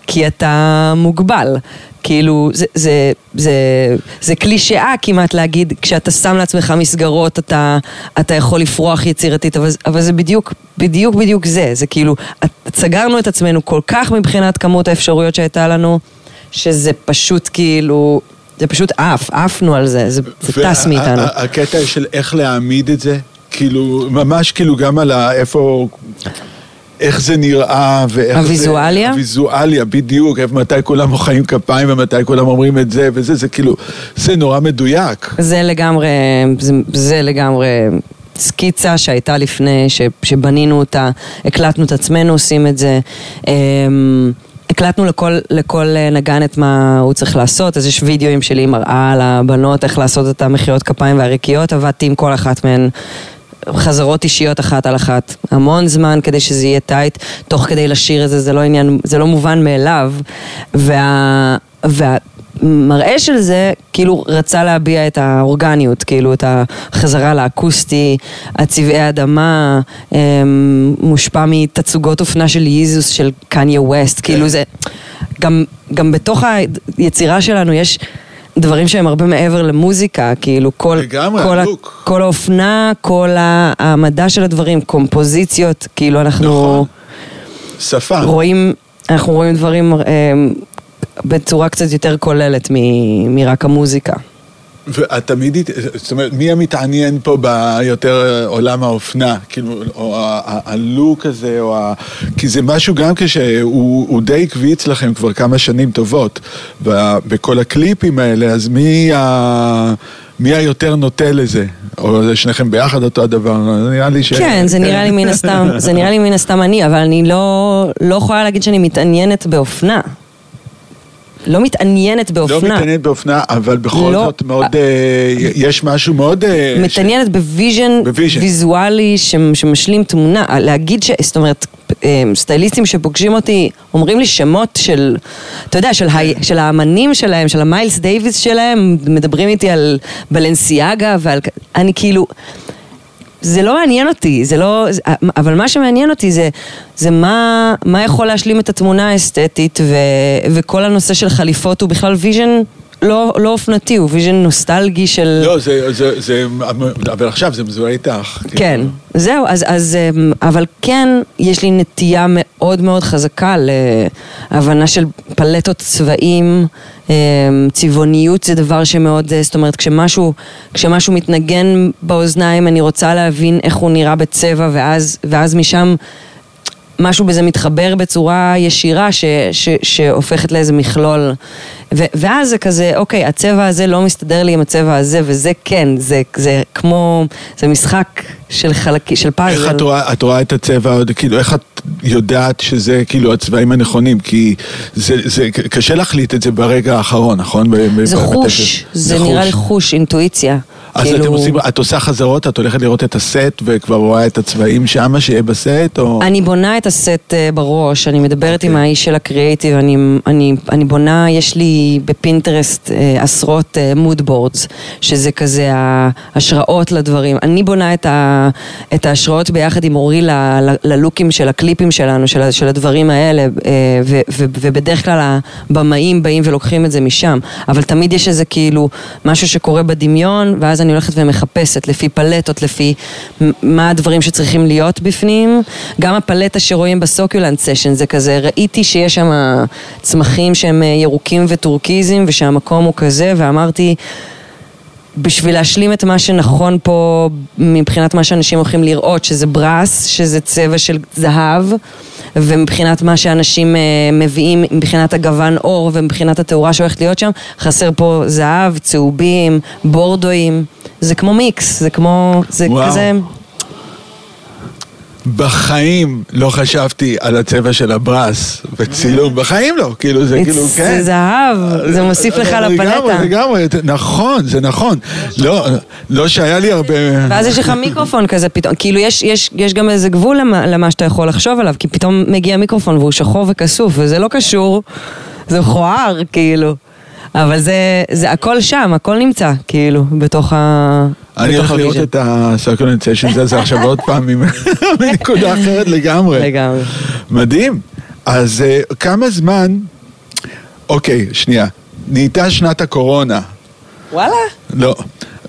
כי אתה מוגבל. כאילו, זה, זה, זה, זה קלישאה כמעט להגיד, כשאתה שם לעצמך מסגרות, אתה, אתה יכול לפרוח יצירתית, אבל, אבל זה בדיוק, בדיוק, בדיוק זה. זה כאילו, סגרנו את עצמנו כל כך מבחינת כמות האפשרויות שהייתה לנו, שזה פשוט כאילו... זה פשוט עף, עפנו על זה, זה, זה טס מאיתנו. הקטע של איך להעמיד את זה, כאילו, ממש כאילו גם על איפה... איך זה נראה, ואיך הוויזואליה? זה... הוויזואליה, בדיוק, מתי כולם מוחאים כפיים ומתי כולם אומרים את זה וזה, זה כאילו, זה נורא מדויק. זה לגמרי, זה, זה לגמרי סקיצה שהייתה לפני, ש, שבנינו אותה, הקלטנו את עצמנו עושים את זה. אמ, הקלטנו לכל, לכל נגן את מה הוא צריך לעשות, אז יש וידאוים שלי מראה על הבנות איך לעשות את המחיאות כפיים והריקיות, עבדתי עם כל אחת מהן חזרות אישיות אחת על אחת, המון זמן כדי שזה יהיה טייט, תוך כדי לשיר את זה, זה לא עניין, זה לא מובן מאליו, וה... וה מראה של זה, כאילו רצה להביע את האורגניות, כאילו את החזרה לאקוסטי, הצבעי אדמה, אמ, מושפע מתצוגות אופנה של ייזוס של קניה ווסט, כאילו זה, גם, גם בתוך היצירה שלנו יש דברים שהם הרבה מעבר למוזיקה, כאילו כל, לגמרי, כל, ה, כל האופנה, כל המדע של הדברים, קומפוזיציות, כאילו אנחנו... נכון. שפה. רואים, אנחנו רואים דברים אה, בצורה קצת יותר כוללת מ, מרק המוזיקה. ואת תמיד, זאת אומרת, מי המתעניין פה ביותר עולם האופנה? כאילו, או הלוק הזה, או ה... כי זה משהו גם כשהוא די עקבי אצלכם כבר כמה שנים טובות, בכל הקליפים האלה, אז מי, ה... מי היותר נוטה לזה? או זה שניכם ביחד אותו הדבר? נראה לי ש... כן, זה נראה לי מן הסתם, זה נראה לי מן הסתם אני, אבל אני לא, לא יכולה להגיד שאני מתעניינת באופנה. לא מתעניינת באופנה. לא מתעניינת באופנה, אבל בכל לא. זאת מאוד, אה, יש משהו מאוד... אה, מתעניינת ב vision ב vision. ויזואלי ש- שמשלים תמונה. להגיד ש... זאת אומרת, אה, סטייליסטים שפוגשים אותי אומרים לי שמות של, אתה יודע, של, ה- של האמנים שלהם, של המיילס דייוויס שלהם, מדברים איתי על בלנסיאגה ועל... אני כאילו... זה לא מעניין אותי, זה לא... אבל מה שמעניין אותי זה, זה מה, מה יכול להשלים את התמונה האסתטית, ו, וכל הנושא של חליפות הוא בכלל vision לא, לא אופנתי, הוא vision נוסטלגי של... לא, זה, זה, זה, אבל עכשיו זה מזוהה איתך. כן, זהו, אז, אז, אמ, אבל כן, יש לי נטייה מאוד מאוד חזקה להבנה של פלטות צבעים, אמ, צבעוניות זה דבר שמאוד, אה, זאת אומרת, כשמשהו, כשמשהו מתנגן באוזניים, אני רוצה להבין איך הוא נראה בצבע, ואז, ואז משם... משהו בזה מתחבר בצורה ישירה ש, ש, שהופכת לאיזה מכלול. ו, ואז זה כזה, אוקיי, הצבע הזה לא מסתדר לי עם הצבע הזה, וזה כן, זה, זה כמו, זה משחק של חלקים, של פאזל. איך את רואה, את רואה את הצבע כאילו, איך את יודעת שזה כאילו הצבעים הנכונים? כי זה, זה קשה להחליט את זה ברגע האחרון, נכון? ב- ב- זה בטקס. חוש, זה נראה לי חוש, אינטואיציה. אז כאילו- אתם עושים, את עושה חזרות, את הולכת לראות את הסט וכבר רואה את הצבעים שמה שיהיה בסט, או... אני בונה את הסט אה, בראש, אני מדברת אוקיי. עם האיש של הקריאייטיב, אני, אני, אני בונה, יש לי בפינטרסט אה, עשרות mood boards, שזה כזה ההשראות לדברים. אני בונה את, ה, את ההשראות ביחד עם אורי ללוקים של הקליפים שלנו, של, של הדברים האלה, אה, ו, ו, ובדרך כלל הבמאים באים ולוקחים את זה משם. אבל תמיד יש איזה כאילו משהו שקורה בדמיון, ואז אני הולכת ומחפשת לפי פלטות, לפי מה הדברים שצריכים להיות בפנים. גם הפלטה שרואים בסוקולנט סשן זה כזה, ראיתי שיש שם צמחים שהם אה, ירוקים וטורקיזים ושהמקום הוא כזה, ואמרתי... בשביל להשלים את מה שנכון פה מבחינת מה שאנשים הולכים לראות, שזה ברס, שזה צבע של זהב, ומבחינת מה שאנשים אה, מביאים, מבחינת הגוון אור ומבחינת התאורה שהולכת להיות שם, חסר פה זהב, צהובים, בורדואים, זה כמו מיקס, זה כמו, זה וואו. כזה... בחיים לא חשבתי על הצבע של הברס בצילום, בחיים לא, כאילו זה כאילו, זה כן. זהב, זה מוסיף לך לגמרי, לפלטה. לגמרי, נכון, זה נכון. לא, לא שהיה לי הרבה... ואז יש לך מיקרופון כזה פתאום, כאילו יש, יש, יש גם איזה גבול למה, למה שאתה יכול לחשוב עליו, כי פתאום מגיע מיקרופון והוא שחור וכסוף, וזה לא קשור, זה מכוער, כאילו. אבל זה, זה הכל שם, הכל נמצא, כאילו, בתוך ה... אני הולך לראות. את סשן הזה עכשיו עוד פעם עם- מנקודה אחרת לגמרי. לגמרי. מדהים. אז אה, כמה זמן... אוקיי, שנייה. נהייתה שנת הקורונה. וואלה? לא.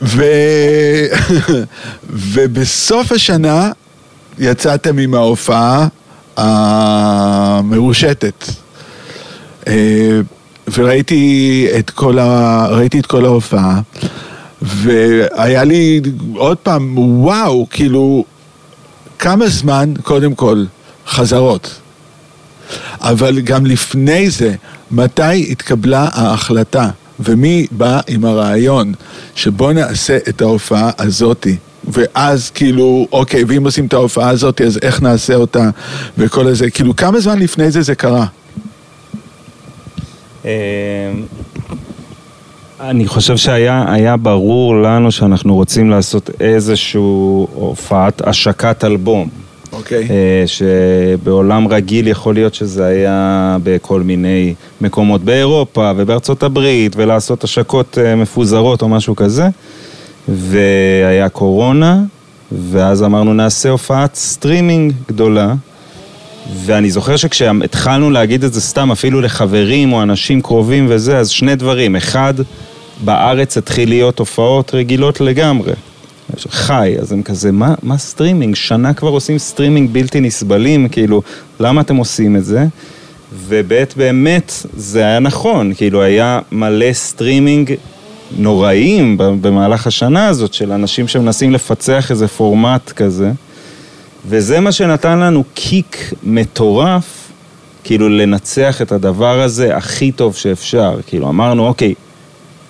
ו... ובסוף השנה יצאתם עם ההופעה המרושתת. וראיתי את כל, ה... ראיתי את כל ההופעה, והיה לי עוד פעם, וואו, כאילו, כמה זמן, קודם כל, חזרות. אבל גם לפני זה, מתי התקבלה ההחלטה? ומי בא עם הרעיון שבוא נעשה את ההופעה הזאתי? ואז כאילו, אוקיי, ואם עושים את ההופעה הזאת, אז איך נעשה אותה? וכל הזה, כאילו, כמה זמן לפני זה זה קרה? אמ, אני חושב שהיה היה ברור לנו שאנחנו רוצים לעשות איזושהי הופעת השקת אלבום. אוקיי. אה, שבעולם רגיל יכול להיות שזה היה בכל מיני מקומות באירופה ובארצות הברית ולעשות השקות אה, מפוזרות או משהו כזה והיה קורונה ואז אמרנו נעשה הופעת סטרימינג גדולה ואני זוכר שכשהתחלנו להגיד את זה סתם אפילו לחברים או אנשים קרובים וזה אז שני דברים, אחד בארץ התחיל להיות הופעות רגילות לגמרי חי, אז הם כזה, מה, מה סטרימינג? שנה כבר עושים סטרימינג בלתי נסבלים, כאילו, למה אתם עושים את זה? ובעת באמת זה היה נכון, כאילו היה מלא סטרימינג נוראים במהלך השנה הזאת של אנשים שמנסים לפצח איזה פורמט כזה, וזה מה שנתן לנו kick מטורף, כאילו לנצח את הדבר הזה הכי טוב שאפשר, כאילו אמרנו, אוקיי,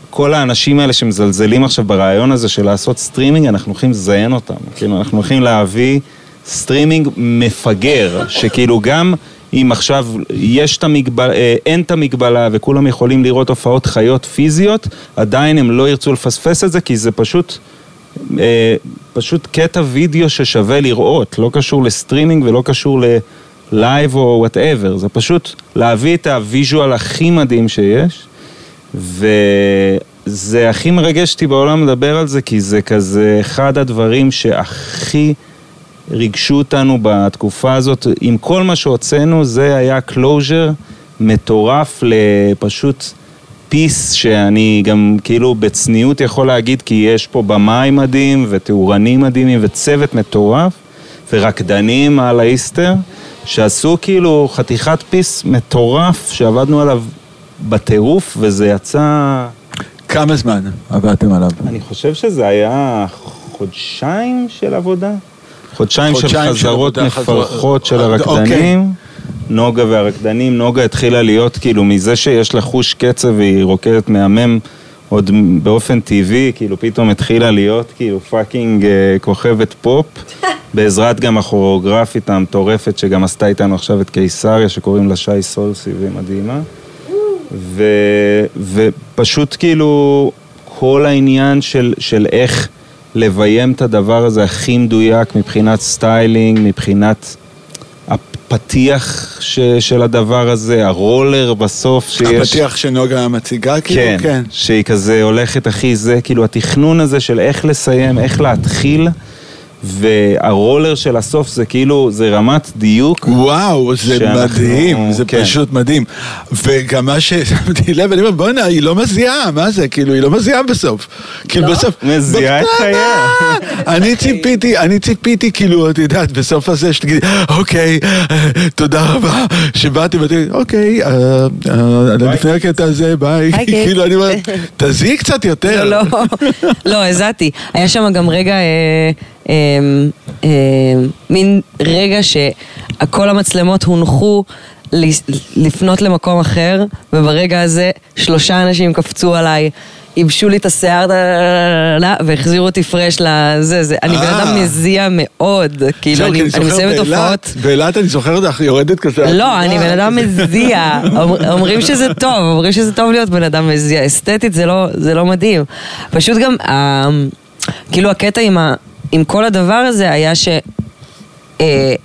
כל האנשים האלה שמזלזלים עכשיו ברעיון הזה של לעשות סטרימינג, אנחנו הולכים לזיין אותם. כאילו, אנחנו הולכים להביא סטרימינג מפגר, שכאילו גם אם עכשיו יש את המגבלה, אין את המגבלה וכולם יכולים לראות הופעות חיות פיזיות, עדיין הם לא ירצו לפספס את זה כי זה פשוט, אה, פשוט קטע וידאו ששווה לראות, לא קשור לסטרימינג ולא קשור ללייב או whatever, זה פשוט להביא את ה visual הכי מדהים שיש, וזה הכי מרגש אותי בעולם לדבר על זה, כי זה כזה אחד הדברים שהכי... ריגשו אותנו בתקופה הזאת, עם כל מה שהוצאנו, זה היה closure מטורף לפשוט piece שאני גם כאילו בצניעות יכול להגיד כי יש פה במאי מדהים ותאורנים מדהימים וצוות מטורף ורקדנים על האיסטר שעשו כאילו חתיכת piece מטורף שעבדנו עליו בטירוף וזה יצא... כמה זמן עבדתם עליו? אני חושב שזה היה חודשיים של עבודה. חודשיים של חזרות מפרכות של אוקיי. הרקדנים. נוגה והרקדנים, נוגה התחילה להיות כאילו מזה שיש לה חוש קצב והיא רוקדת מהמם עוד באופן טבעי, כאילו פתאום התחילה להיות כאילו fucking אה, כוכבת פופ. בעזרת גם הכוריאוגרפית המטורפת שגם עשתה איתנו עכשיו את קיסריה שקוראים לה שי סולסי והיא מדהימה. ו, ופשוט כאילו כל העניין של, של איך לביים את הדבר הזה הכי מדויק מבחינת סטיילינג, מבחינת הפתיח ש, של הדבר הזה, הרולר בסוף שיש... הפתיח שנוגה מציגה כאילו? כן, כן, שהיא כזה הולכת הכי זה, כאילו התכנון הזה של איך לסיים, איך להתחיל. והרולר של הסוף זה כאילו, זה רמת דיוק. וואו, זה שאנחנו, מדהים, זה כן. פשוט מדהים. וגם מה ששמתי לב, אני אומר, בואנה, היא לא מזיעה, מה זה? כאילו, היא לא מזיעה בסוף. כאילו, לא? בסוף... מזיעה את חייה. אני ציפיתי, אני ציפיתי, כאילו, את יודעת, בסוף הזה שתגידי, אוקיי, תודה רבה שבאתם, ואתם, אוקיי, אה, אה, לפני הקטע הזה, ביי. כאילו, אני אומר, תזיעי קצת יותר. לא, לא, לא, הזעתי. היה שם גם רגע... אה, אמ, אמ, מין רגע שכל המצלמות הונחו לפנות למקום אחר, וברגע הזה שלושה אנשים קפצו עליי. ייבשו לי את השיער והחזירו אותי פרש לזה, זה, אני בן אדם אה. מזיע מאוד, כאילו אני מסיימת הופעות. באילת אני זוכר אותך יורדת כזה. לא, אני בן אדם מזיע, אומרים שזה טוב, אומרים שזה טוב להיות בן אדם מזיע, אסתטית זה לא, לא מדהים. פשוט גם, כאילו הקטע עם ה... עם כל הדבר הזה היה ש... אה,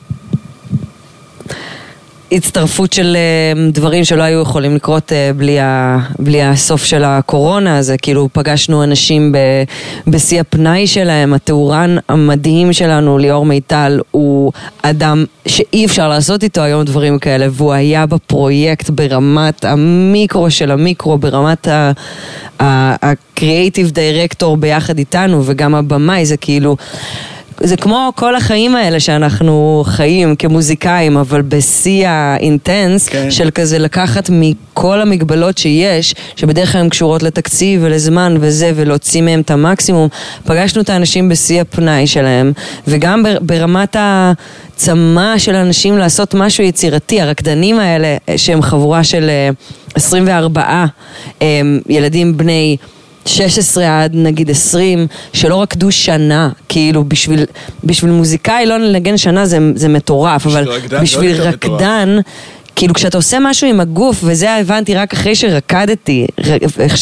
הצטרפות של אה, דברים שלא היו יכולים לקרות אה, בלי, ה, בלי הסוף של הקורונה, אז כאילו פגשנו אנשים ב, בשיא הפנאי שלהם, התאורן המדהים שלנו, ליאור מיטל, הוא אדם שאי אפשר לעשות איתו היום דברים כאלה, והוא היה בפרויקט ברמת המיקרו של המיקרו, ברמת הקריאייטיב דירקטור ביחד איתנו, וגם הבמאי, זה כאילו... זה כמו כל החיים האלה שאנחנו חיים כמוזיקאים, אבל בשיא האינטנס כן. של כזה לקחת מכל המגבלות שיש, שבדרך כלל הן קשורות לתקציב ולזמן וזה, ולהוציא מהם את המקסימום. פגשנו את האנשים בשיא הפנאי שלהם, וגם ברמת הצמא של אנשים לעשות משהו יצירתי, הרקדנים האלה, שהם חבורה של 24 אה, אה, ילדים בני... 16 עד נגיד 20, שלא רקדו שנה, כאילו בשביל, בשביל מוזיקאי לא לנגן שנה זה, זה מטורף, אבל רקדן, בשביל לא רקדן... כאילו כשאתה עושה משהו עם הגוף, וזה הבנתי רק אחרי שרקדתי,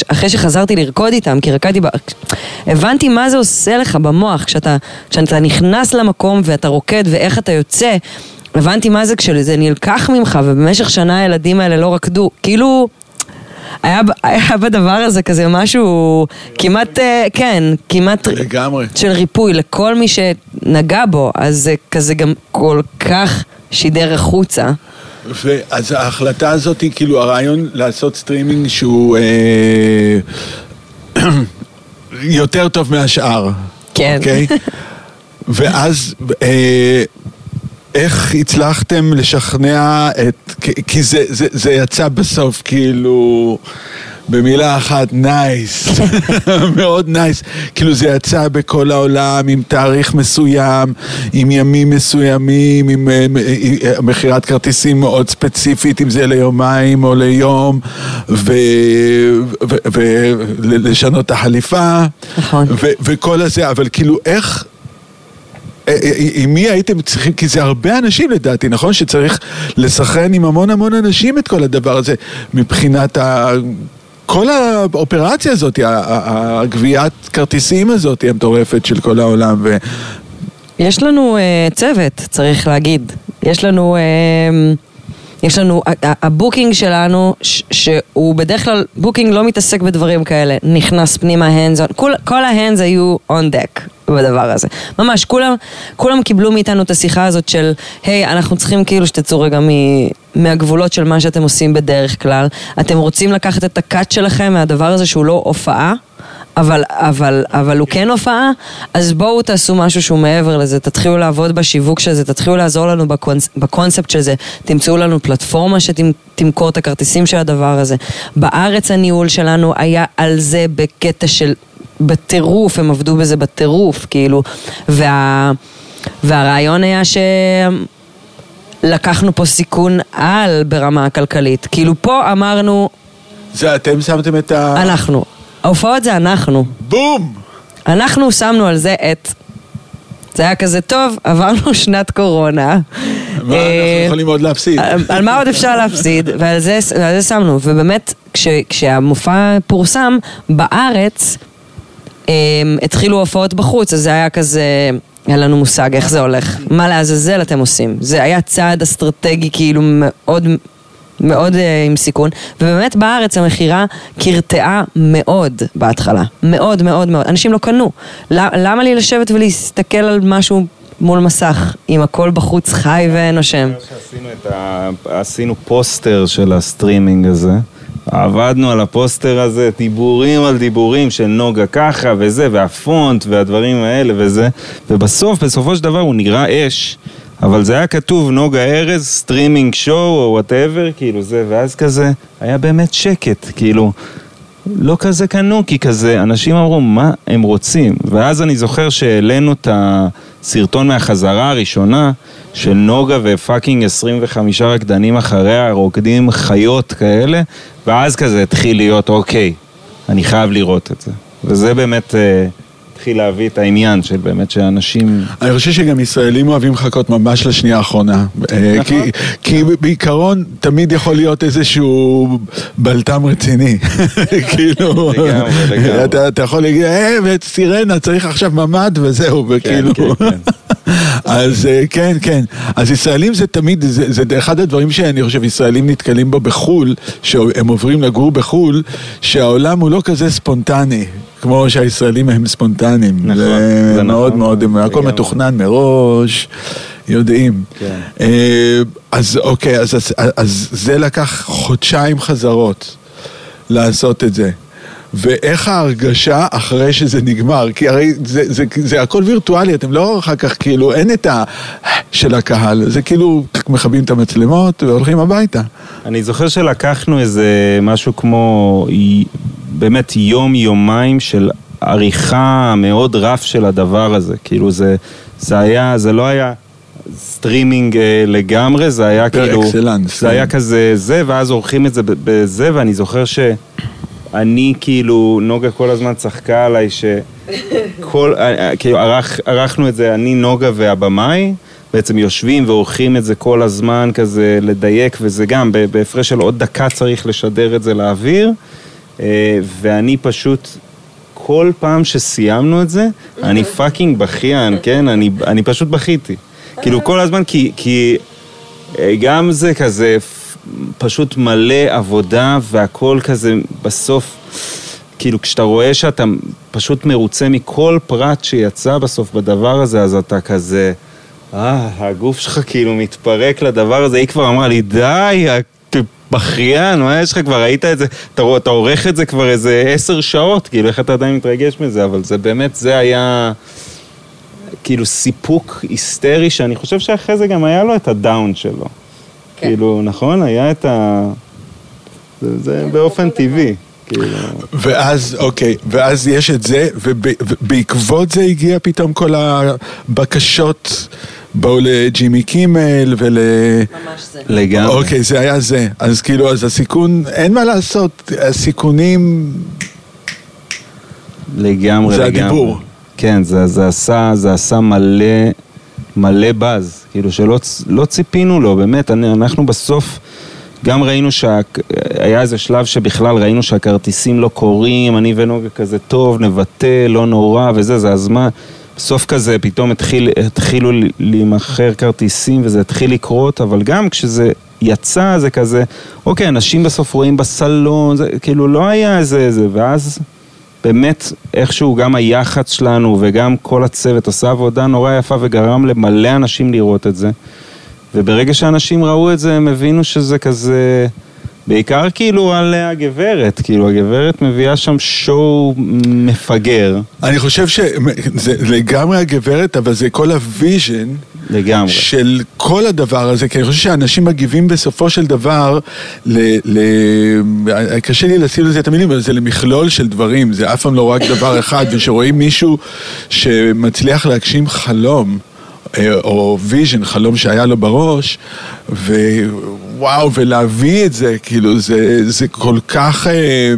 אחרי שחזרתי לרקוד איתם, כי רקדתי, ב... הבנתי מה זה עושה לך במוח, כשאתה, כשאתה נכנס למקום ואתה רוקד ואיך אתה יוצא, הבנתי מה זה כשזה נלקח ממך, ובמשך שנה הילדים האלה לא רקדו, כאילו... היה, היה בדבר הזה כזה משהו כמעט, אה, כן, כמעט לגמרי. של ריפוי לכל מי שנגע בו, אז זה כזה גם כל כך שידר החוצה. ואז ההחלטה הזאת היא כאילו הרעיון לעשות סטרימינג שהוא אה, יותר טוב מהשאר. כן. אוקיי? ואז אה, איך הצלחתם לשכנע את... כי זה, זה, זה יצא בסוף כאילו... במילה אחת, nice, מאוד nice. כאילו זה יצא בכל העולם עם תאריך מסוים, עם ימים מסוימים, עם אה, אה, מכירת כרטיסים מאוד ספציפית, אם זה ליומיים או ליום, ולשנות את החליפה. נכון. וכל הזה, אבל כאילו איך... אה, אה, עם מי הייתם צריכים, כי זה הרבה אנשים לדעתי, נכון? שצריך לסנכרן עם המון המון אנשים את כל הדבר הזה, מבחינת ה... כל האופרציה הזאת, הגביית כרטיסים הזאת המטורפת של כל העולם. ו... יש לנו uh, צוות, צריך להגיד. יש לנו... Uh, יש לנו, ה booking שלנו, שהוא בדרך כלל, booking לא מתעסק בדברים כאלה, נכנס פנימה on, כל, כל ה hands היו on deck בדבר הזה. ממש, כולם, כולם קיבלו מאיתנו את השיחה הזאת של, היי, אנחנו צריכים כאילו שתצאו רגע מ, מהגבולות של מה שאתם עושים בדרך כלל. אתם רוצים לקחת את הקאט שלכם מהדבר הזה שהוא לא הופעה? אבל, אבל, אבל הוא כן הופעה, אז בואו תעשו משהו שהוא מעבר לזה, תתחילו לעבוד בשיווק של זה, תתחילו לעזור לנו בקונס, בקונספט של זה, תמצאו לנו פלטפורמה שתמכור את הכרטיסים של הדבר הזה. בארץ הניהול שלנו היה על זה בקטע של, בטירוף, הם עבדו בזה בטירוף, כאילו, וה, והרעיון היה ש... לקחנו פה סיכון על ברמה הכלכלית. כאילו פה אמרנו, זה אתם שמתם את ה... אנחנו. ההופעות זה אנחנו. בום! אנחנו שמנו על זה את... זה היה כזה טוב, עברנו שנת קורונה. מה אנחנו אה, יכולים עוד להפסיד? על- על מה עוד אפשר להפסיד, ועל זה, ועל זה שמנו. ובאמת, כש, כשהמופע פורסם, בארץ התחילו הופעות בחוץ, אז זה היה כזה, אין לנו מושג איך זה הולך. מה לעזאזל אתם עושים? זה היה צעד אסטרטגי כאילו מאוד... מאוד uh, עם סיכון, ובאמת בארץ המכירה קרטעה מאוד בהתחלה, מאוד מאוד מאוד, אנשים לא קנו. למ- למה לי לשבת ולהסתכל על משהו מול מסך, אם הכל בחוץ חי את ה... עשינו פוסטר של הסטרימינג הזה. עבדנו על הפוסטר הזה, דיבורים על דיבורים של נוגה ככה וזה, והפונט והדברים האלה וזה, ובסוף, בסופו של דבר הוא נראה אש, אבל זה היה כתוב נוגה ארז, streaming show או whatever, כאילו זה, ואז כזה, היה באמת שקט, כאילו, לא כזה קנו, כי כזה, אנשים אמרו, מה הם רוצים? ואז אני זוכר שהעלינו את הסרטון מהחזרה הראשונה של נוגה ו fucking 25 רקדנים אחריה, רוקדים חיות כאלה, ואז כזה התחיל להיות, אוקיי, אני חייב לראות את זה. וזה באמת אה, התחיל להביא את העניין של באמת שאנשים... אני חושב שגם ישראלים אוהבים לחכות ממש לשנייה האחרונה. אה, נכון. כי- בעיקרון תמיד יכול להיות איזשהו בלטם רציני. כאילו. אתה- יכול להגיד, אה, וסירנה, צריך עכשיו ממ"ד וזהו, וכאילו... כן, כן. אז אה, כן, כן. אז ישראלים זה תמיד, זה, זה אחד הדברים שאני חושב ישראלים נתקלים בו בחו"ל, שהם עוברים לגור בחו"ל, שהעולם הוא לא כזה ספונטני, כמו שהישראלים הם ספונטניים. נכון, זה, זה מאוד נכון, מאוד, הכל. מתוכנן מראש, יודעים. כן. אה, אז אוקיי, אז, אז, אז זה לקח חודשיים חזרות לעשות את זה. ואיך ההרגשה אחרי שזה נגמר? כי הרי זה, זה, זה הכל וירטואלי, אתם לא אחר כך, כאילו, אין את ה... של הקהל, זה כאילו מכבים את המצלמות והולכים הביתה. אני זוכר שלקחנו איזה משהו כמו באמת יום-יומיים של עריכה מאוד rough של הדבר הזה. כאילו זה, זה היה, זה לא היה סטרימינג אה, לגמרי, זה היה כאילו... excellence, זה היה כן. כזה זה, ואז עורכים את זה בזה, ואני זוכר שאני כאילו, נוגה כל הזמן צחקה עליי שכל, אה, אה, כאילו ערך, ערכנו את זה, אני, נוגה והבמאי. בעצם יושבים ועורכים את זה כל הזמן כזה לדייק וזה גם בהפרש של עוד דקה צריך לשדר את זה לאוויר ואני פשוט כל פעם שסיימנו את זה אני fucking בכיין, כן? אני, אני פשוט בכיתי כאילו כל הזמן כי, כי אה, גם זה כזה פשוט מלא עבודה והכל כזה בסוף כאילו כשאתה רואה שאתה פשוט מרוצה מכל פרט שיצא בסוף בדבר הזה אז אתה כזה אה, הגוף שלך כאילו מתפרק לדבר הזה, היא כבר אמרה לי, די, בכיין, מה יש לך כבר, ראית את זה, אתה, אתה עורך את זה כבר איזה עשר שעות, כאילו, איך אתה עדיין מתרגש מזה, אבל זה באמת, זה היה כאילו סיפוק היסטרי, שאני חושב שאחרי זה גם היה לו את הדאון שלו. כן. כאילו, נכון? היה את ה... זה, זה באופן טבעי, כאילו... ואז, אוקיי, ואז יש את זה, וב- ובעקבות זה הגיע פתאום כל הבקשות, באו לג'ימי קימל ול... ממש זה. לגמרי. אוקיי, זה היה זה. אז כאילו, אז הסיכון, אין מה לעשות, הסיכונים... לגמרי, זה לגמרי. הדיבור. כן, זה, זה, עשה, זה עשה מלא, מלא באז, כאילו שלא לא ציפינו לו, באמת, אני, אנחנו בסוף גם ראינו שהיה איזה שלב שבכלל ראינו שהכרטיסים לא קורים, אני ונוגה כזה טוב, נבטל, לא נורא וזה, זה הזמן. בסוף כזה פתאום התחיל, התחילו להימכר כרטיסים וזה התחיל לקרות, אבל גם כשזה יצא זה כזה, אוקיי, אנשים בסוף רואים בסלון, זה כאילו לא היה איזה איזה, ואז באמת איכשהו גם היח"צ שלנו וגם כל הצוות עשה עבודה נורא יפה וגרם למלא אנשים לראות את זה. וברגע שאנשים ראו את זה הם הבינו שזה כזה, בעיקר כאילו על הגברת, כאילו הגברת מביאה שם שואו מפגר אני חושב שזה לגמרי הגברת, אבל זה כל ה vision לגמרי. של כל הדבר הזה, כי אני חושב שאנשים מגיבים בסופו של דבר, ל, ל, קשה לי לשים לזה את המילים, אבל זה למכלול של דברים, זה אף פעם לא רק דבר אחד, וכשרואים מישהו שמצליח להגשים חלום, אה, או vision, חלום שהיה לו בראש, וואו, ולהביא את זה, כאילו, זה, זה כל כך אה,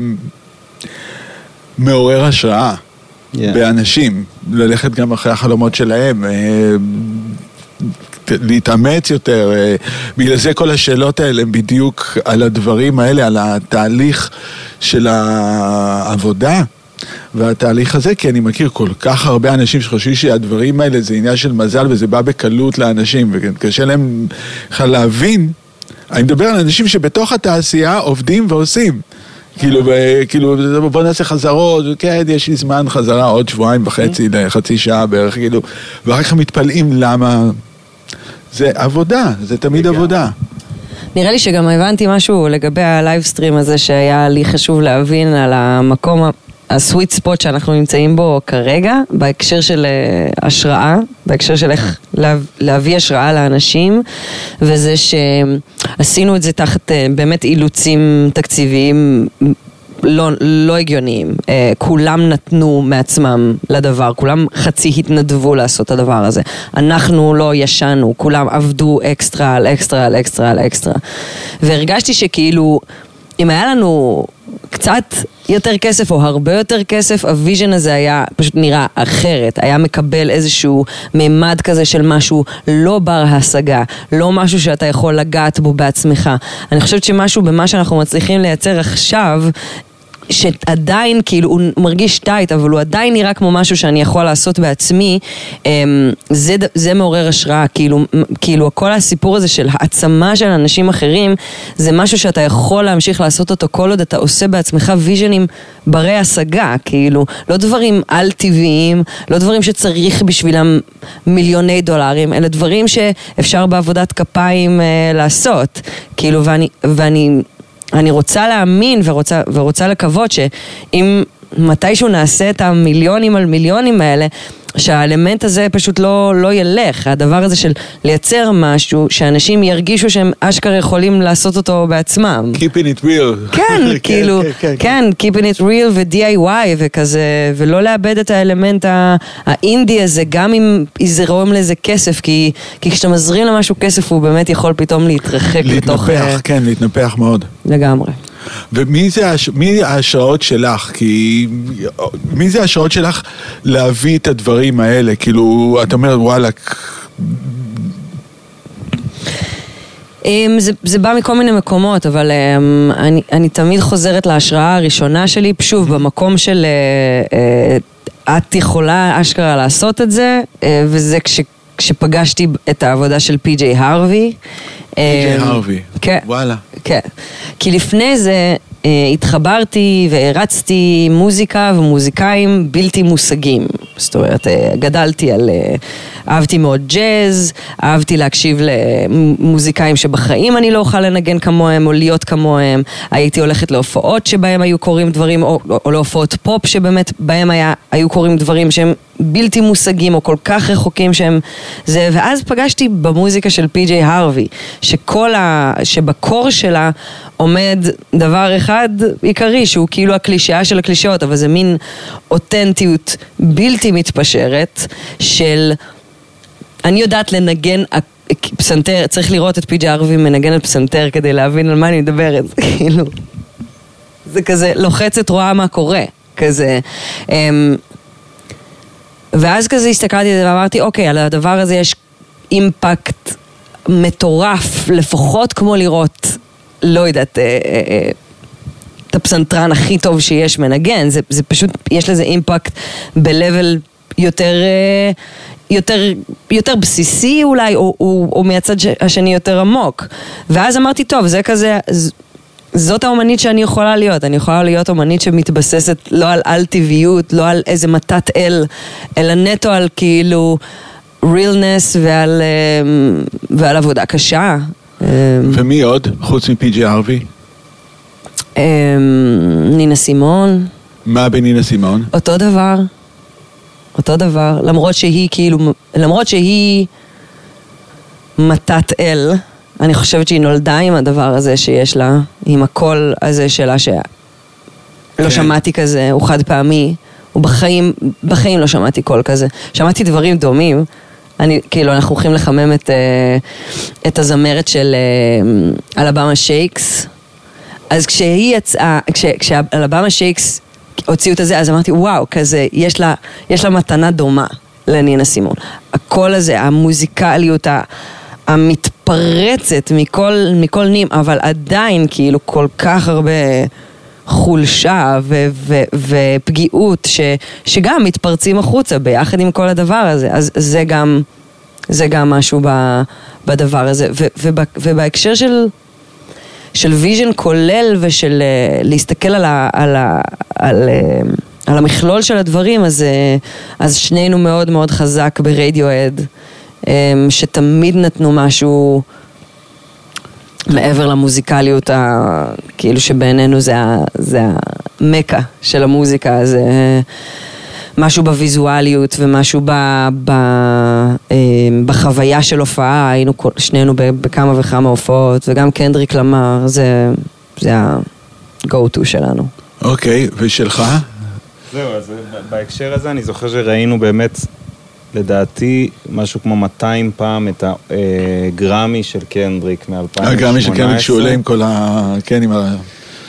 מעורר השראה. Yeah. באנשים, ללכת גם אחרי החלומות שלהם, אה, להתאמץ יותר, אה, בגלל זה כל השאלות האלה הם בדיוק על הדברים האלה, על התהליך של העבודה. והתהליך הזה, כי אני מכיר כל כך הרבה אנשים שחושבים שהדברים האלה זה עניין של מזל וזה בא בקלות לאנשים, וקשה להם בכלל להבין. אני מדבר על אנשים שבתוך התעשייה עובדים ועושים. כאילו, כאילו, בוא נעשה חזרות, כן, יש לי זמן חזרה עוד שבועיים וחצי, לחצי שעה בערך, כאילו, ואחר כך מתפלאים למה... זה עבודה, זה תמיד עבודה. נראה לי שגם הבנתי משהו לגבי ה livestream הזה שהיה לי חשוב להבין על המקום, ה sweet spot שאנחנו נמצאים בו כרגע, בהקשר של אה, השראה, בהקשר של איך לה, להביא השראה לאנשים, וזה שעשינו את זה תחת אה, באמת אילוצים תקציביים. לא, לא הגיוניים. אה, כולם נתנו מעצמם לדבר, כולם חצי התנדבו לעשות את הדבר הזה. אנחנו לא ישנו, כולם עבדו אקסטרה על אקסטרה על אקסטרה על אקסטרה. והרגשתי שכאילו, אם היה לנו קצת יותר כסף או הרבה יותר כסף, ה vision הזה היה פשוט נראה אחרת, היה מקבל איזשהו מימד כזה של משהו לא בר השגה, לא משהו שאתה יכול לגעת בו בעצמך. אני חושבת שמשהו במה שאנחנו מצליחים לייצר עכשיו, שעדיין כאילו הוא מרגיש טייט, אבל הוא עדיין נראה כמו משהו שאני יכול לעשות בעצמי, אמ, זה, זה מעורר השראה, כאילו, כאילו כל הסיפור הזה של העצמה של אנשים אחרים, זה משהו שאתה יכול להמשיך לעשות אותו כל עוד אתה עושה בעצמך ויז'נים ברי השגה, כאילו, לא דברים על-טבעיים, לא דברים שצריך בשבילם מיליוני דולרים, אלא דברים שאפשר בעבודת כפיים אה, לעשות, כאילו, ואני... ואני אני רוצה להאמין ורוצה, ורוצה לקוות שאם מתישהו נעשה את המיליונים על מיליונים האלה, שהאלמנט הזה פשוט לא, לא ילך. הדבר הזה של לייצר משהו שאנשים ירגישו שהם אשכרה יכולים לעשות אותו בעצמם. Keeping it real. כן, כאילו, כן, keeping it real ו-DIY וכזה, ולא לאבד את האלמנט האינדי הזה, גם אם יזרום לזה כסף, כי, כי כשאתה מזרים למשהו כסף הוא באמת יכול פתאום להתרחק לתוך... אה, להתנפח, כן, להתנפח מאוד. לגמרי. ומי זה, הש... מי ההשראות שלך? כי... מי זה ההשראות שלך להביא את הדברים האלה? כאילו, את אומרת, וואלה, אמ, זה, זה בא מכל מיני מקומות, אבל אמ, אני, אני תמיד חוזרת להשראה הראשונה שלי, שוב, במקום של אה, אה, את יכולה אשכרה לעשות את זה, אה, וזה כש, כשפגשתי את העבודה של פי.ג'יי הרווי. פי.ג'יי הרווי. כן. וואלה. כן. כי לפני זה אה, התחברתי והרצתי מוזיקה ומוזיקאים בלתי מושגים. זאת אומרת, אה, גדלתי על... אה, אהבתי מאוד ג'אז, אהבתי להקשיב למוזיקאים שבחיים אני לא אוכל לנגן כמוהם או להיות כמוהם. הייתי הולכת להופעות שבהם היו קורים דברים, או, או להופעות פופ שבאמת בהם היה, היו קורים דברים שהם בלתי מושגים או כל כך רחוקים שהם זה, ואז פגשתי במוזיקה של פי.ג'יי הרווי, שכל ה... שבקור שלה עומד דבר אחד עיקרי, שהוא כאילו הקלישאה של הקלישאות, אבל זה מין אותנטיות בלתי מתפשרת של... אני יודעת לנגן פסנתר, צריך לראות את פי.ג'יי הרווי מנגן על פסנתר כדי להבין על מה אני מדברת, כאילו. זה כזה, לוחצת רואה מה קורה, כזה. אמ, ואז כזה הסתכלתי על זה ואמרתי, אוקיי, על הדבר הזה יש אימפקט מטורף, לפחות כמו לראות, לא יודעת, אה, אה, אה, את הפסנתרן הכי טוב שיש מנגן, זה, זה פשוט, יש לזה אימפקט ב-level יותר, אה, יותר, יותר בסיסי אולי, או, או, או מהצד השני יותר עמוק. ואז אמרתי, טוב, זה כזה, זאת האומנית שאני יכולה להיות, אני יכולה להיות אומנית שמתבססת לא על על-טבעיות, לא על איזה מתת אל, אלא נטו על כאילו realness ועל, אה, ועל עבודה קשה. אה, ומי עוד, חוץ מפי.ג'י ארווי? אה, נינה סימון, מה בנינה סימון? אותו דבר, אותו דבר, למרות שהיא כאילו, למרות שהיא מתת אל, אני חושבת שהיא נולדה עם הדבר הזה שיש לה, עם הקול הזה שלה שלא כן. שמעתי כזה, הוא חד פעמי, ובחיים, בחיים לא שמעתי קול כזה. שמעתי דברים דומים, אני, כאילו, אנחנו הולכים לחמם את, אה, את הזמרת של אה, אלבמה שייקס, אז כשהיא יצאה, כש, כשאלבמה שייקס הוציאו את הזה, אז אמרתי, וואו, כזה, יש לה, יש לה מתנה דומה לנינה סימון. הקול הזה, המוזיקליות המתפרצת מכל, מכל נים, אבל עדיין כאילו כל כך הרבה חולשה ו- ו- ופגיעות ש- שגם מתפרצים החוצה ביחד עם כל הדבר הזה. אז זה גם, זה גם משהו ב- בדבר הזה. ו- וב- ובהקשר של... של vision כולל ושל אה, להסתכל על, ה, על, ה, על, אה, על המכלול של הדברים, אז, אה, אז שנינו מאוד מאוד חזק ברדיואד, שתמיד נתנו משהו מעבר למוזיקליות, ה, כאילו שבעינינו זה, ה, זה המקה של המוזיקה, זה משהו בוויזואליות ומשהו ב, ב, אה, בחוויה של הופעה, היינו כל- שנינו בכמה וכמה הופעות, וגם קנדריק למר, זה, זה ה-go to שלנו. אוקיי, ושלך? זהו, אז בהקשר הזה אני זוכר שראינו באמת, לדעתי, משהו כמו 200 פעם את הגרמי של קנדריק מ-2018. הגרמי של קנדריק שהוא עולה עם כל ה... כן, עם ה...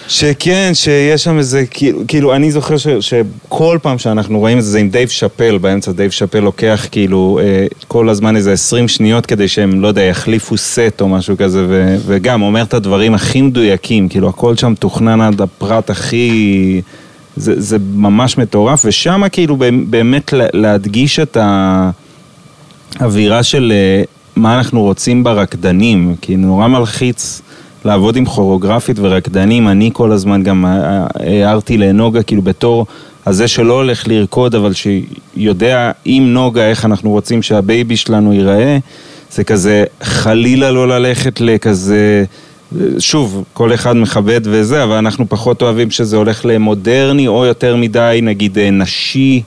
שכן, שיש שם איזה, כאילו, כאילו אני זוכר ש, שכל פעם שאנחנו רואים את זה, זה עם דייב שאפל, באמצע דייב שאפל לוקח כאילו אה, כל הזמן איזה 20 שניות כדי שהם, לא יודע, יחליפו סט או משהו כזה, ו, וגם אומר את הדברים הכי מדויקים, כאילו הכל שם תוכנן עד הפרט הכי... זה, זה ממש מטורף, ושם כאילו באמת לה- להדגיש את האווירה של אה, מה אנחנו רוצים ברקדנים, כי נורא מלחיץ לעבוד עם כוריאוגרפית ורקדנים, אני כל הזמן גם אה, הערתי לנוגה כאילו בתור הזה שלא הולך לרקוד, אבל שיודע עם נוגה איך אנחנו רוצים שהבייבי שלנו ייראה, זה כזה חלילה לא ללכת לכזה... שוב, כל אחד מכבד וזה, אבל אנחנו פחות אוהבים שזה הולך למודרני או יותר מדי, נגיד אה, נשי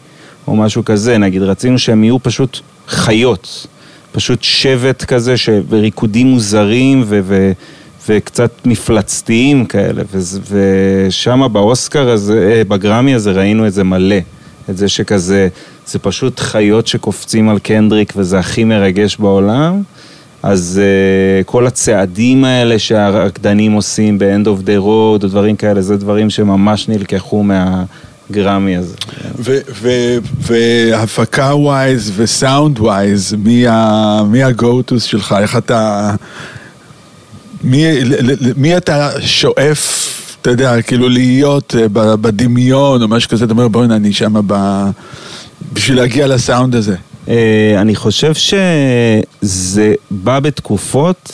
או משהו כזה, נגיד רצינו שהם יהיו פשוט חיות, פשוט שבט כזה ש... וריקודים מוזרים ו... ו... וקצת מפלצתיים כאלה, ו- ושם באוסקר הזה, אה, בגרמי הזה ראינו את זה מלא, את זה שכזה, זה פשוט חיות שקופצים על קנדריק וזה הכי מרגש בעולם. אז uh, כל הצעדים האלה שהרקדנים עושים ב-end of the road או דברים כאלה, זה דברים שממש נלקחו מהגרמי הזה. והפקה ווייז וסאונד ווייז, מי ה-go-to שלך? איך אתה... מי, מי אתה שואף, אתה יודע, כאילו להיות uh, בדמיון או משהו כזה, אתה אומר בוא'נה, אני שמה ב... בשביל להגיע לסאונד הזה. Uh, אני חושב שזה בא בתקופות,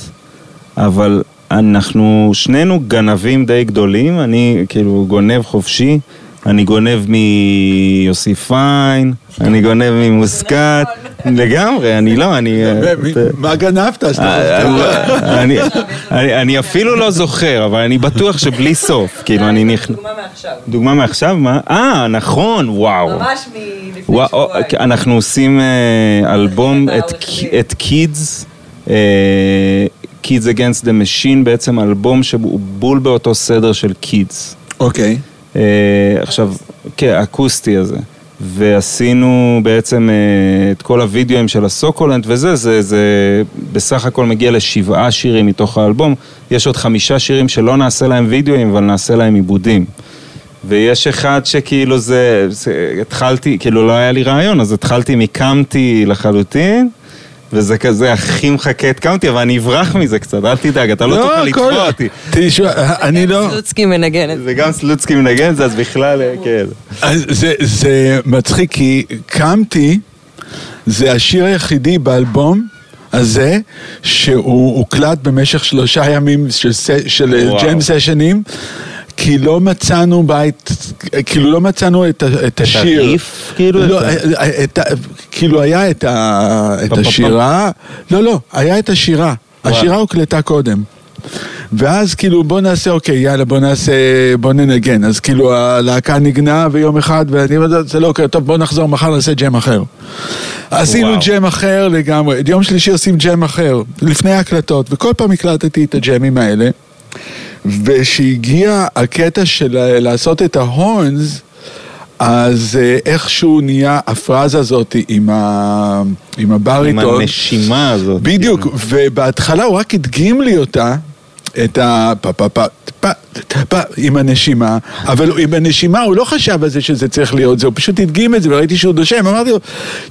אבל אנחנו שנינו גנבים די גדולים, אני כאילו גונב חופשי, אני גונב מיוסי פיין, אני גונב ממוסקת, לגמרי, אני לא, אני... מה גנבת? אני אפילו לא זוכר, אבל אני בטוח שבלי סוף, כאילו אני נכנס... דוגמה מעכשיו. דוגמה מעכשיו? מה? אה, נכון, וואו. ממש מלפני וואו, שבועיים. אנחנו עושים אה, אלבום, את, את Kids, אה, Kids Against the Machine, בעצם אלבום שהוא בול באותו סדר של Kids. אוקיי. אה, עכשיו, כן, האקוסטי הזה. ועשינו בעצם אה, את כל הוידאוים של הסוקולנט וזה, זה, זה בסך הכל מגיע לשבעה שירים מתוך האלבום. יש עוד חמישה שירים שלא נעשה להם וידאוים, אבל נעשה להם עיבודים. ויש אחד שכאילו זה, זה, התחלתי, כאילו לא היה לי רעיון, אז התחלתי מקמתי לחלוטין, וזה כזה הכי מחכה קאונטי, אבל אני אברח מזה קצת, אל תדאג, אתה לא תוכל לתבוע אותי. תשמע, אני לא... סלוצקי מנגן את זה. זה גם סלוצקי מנגן את זה, אז בכלל, אה, כן. זה, זה מצחיק, כי קמתי, זה השיר היחידי באלבום הזה, שהוא הוקלט במשך שלושה ימים של, של. ג'ם סשנים. כי לא מצאנו בית, כאילו לא מצאנו את, את השיר. הריף, כאילו, לא, את את כאילו היה את, ה, את השירה, לא, לא, היה את השירה. השירה הוקלטה קודם. ואז כאילו בוא נעשה, אוקיי, יאללה, בוא נעשה, בוא ננגן. אז כאילו הלהקה נגנה ויום אחד, ואני אומר, זה לא אוקיי, טוב, בוא נחזור, מחר נעשה ג'ם אחר. עשינו וואו. ג'ם אחר לגמרי, יום שלישי עושים ג'ם אחר, לפני ההקלטות, וכל פעם הקלטתי את הג'מים האלה. וכשהגיע הקטע של לעשות את ההורנס, אז אה, איכשהו נהיה הפרזה הזאת עם, ה... עם עם הבריטון. הנשימה הזאת. בדיוק, ובהתחלה הוא רק הדגים לי אותה, את ה... פה פה פה פה פה עם הנשימה, אבל עם הנשימה הוא לא חשב על זה שזה צריך להיות זה, הוא פשוט הדגים את זה וראיתי שהוא נושם, אמרתי לו,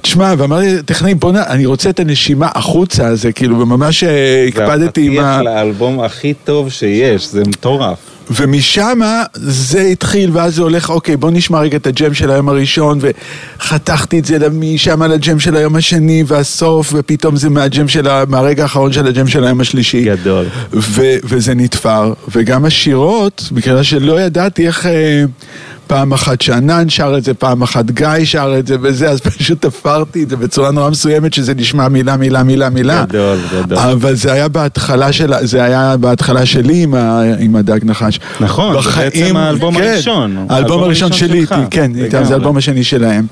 תשמע, ואמרתי, טכנאי, בוא נ... אני רוצה את הנשימה החוצה, זה כאילו, וממש אה, הקפדתי עם זה ה... הפתיח לאלבום הכי טוב שיש, זה מטורף. ומשם זה התחיל, ואז זה הולך, אוקיי, בוא נשמע רגע את הג'ם של היום הראשון, וחתכתי את זה משם לג'ם של היום השני, והסוף, ופתאום זה מהג'ם של ה... מהרגע האחרון של הג'ם של היום השלישי. גדול. ו- וזה נתפר, וגם השירות, בגלל שלא ידעתי איך... פעם אחת שאנן שר את זה, פעם אחת גיא שר את זה וזה, אז פשוט תפרתי את זה בצורה נורא מסוימת שזה נשמע מילה, מילה, מילה, מילה. גדול, גדול. אבל זה היה בהתחלה של, זה היה בהתחלה שלי עם, ה, עם הדג נחש. נכון, זה בעצם האלבום כן, הראשון. האלבום האלבום הראשון שלי, שלך, כן, איתם. זה האלבום השני שלהם.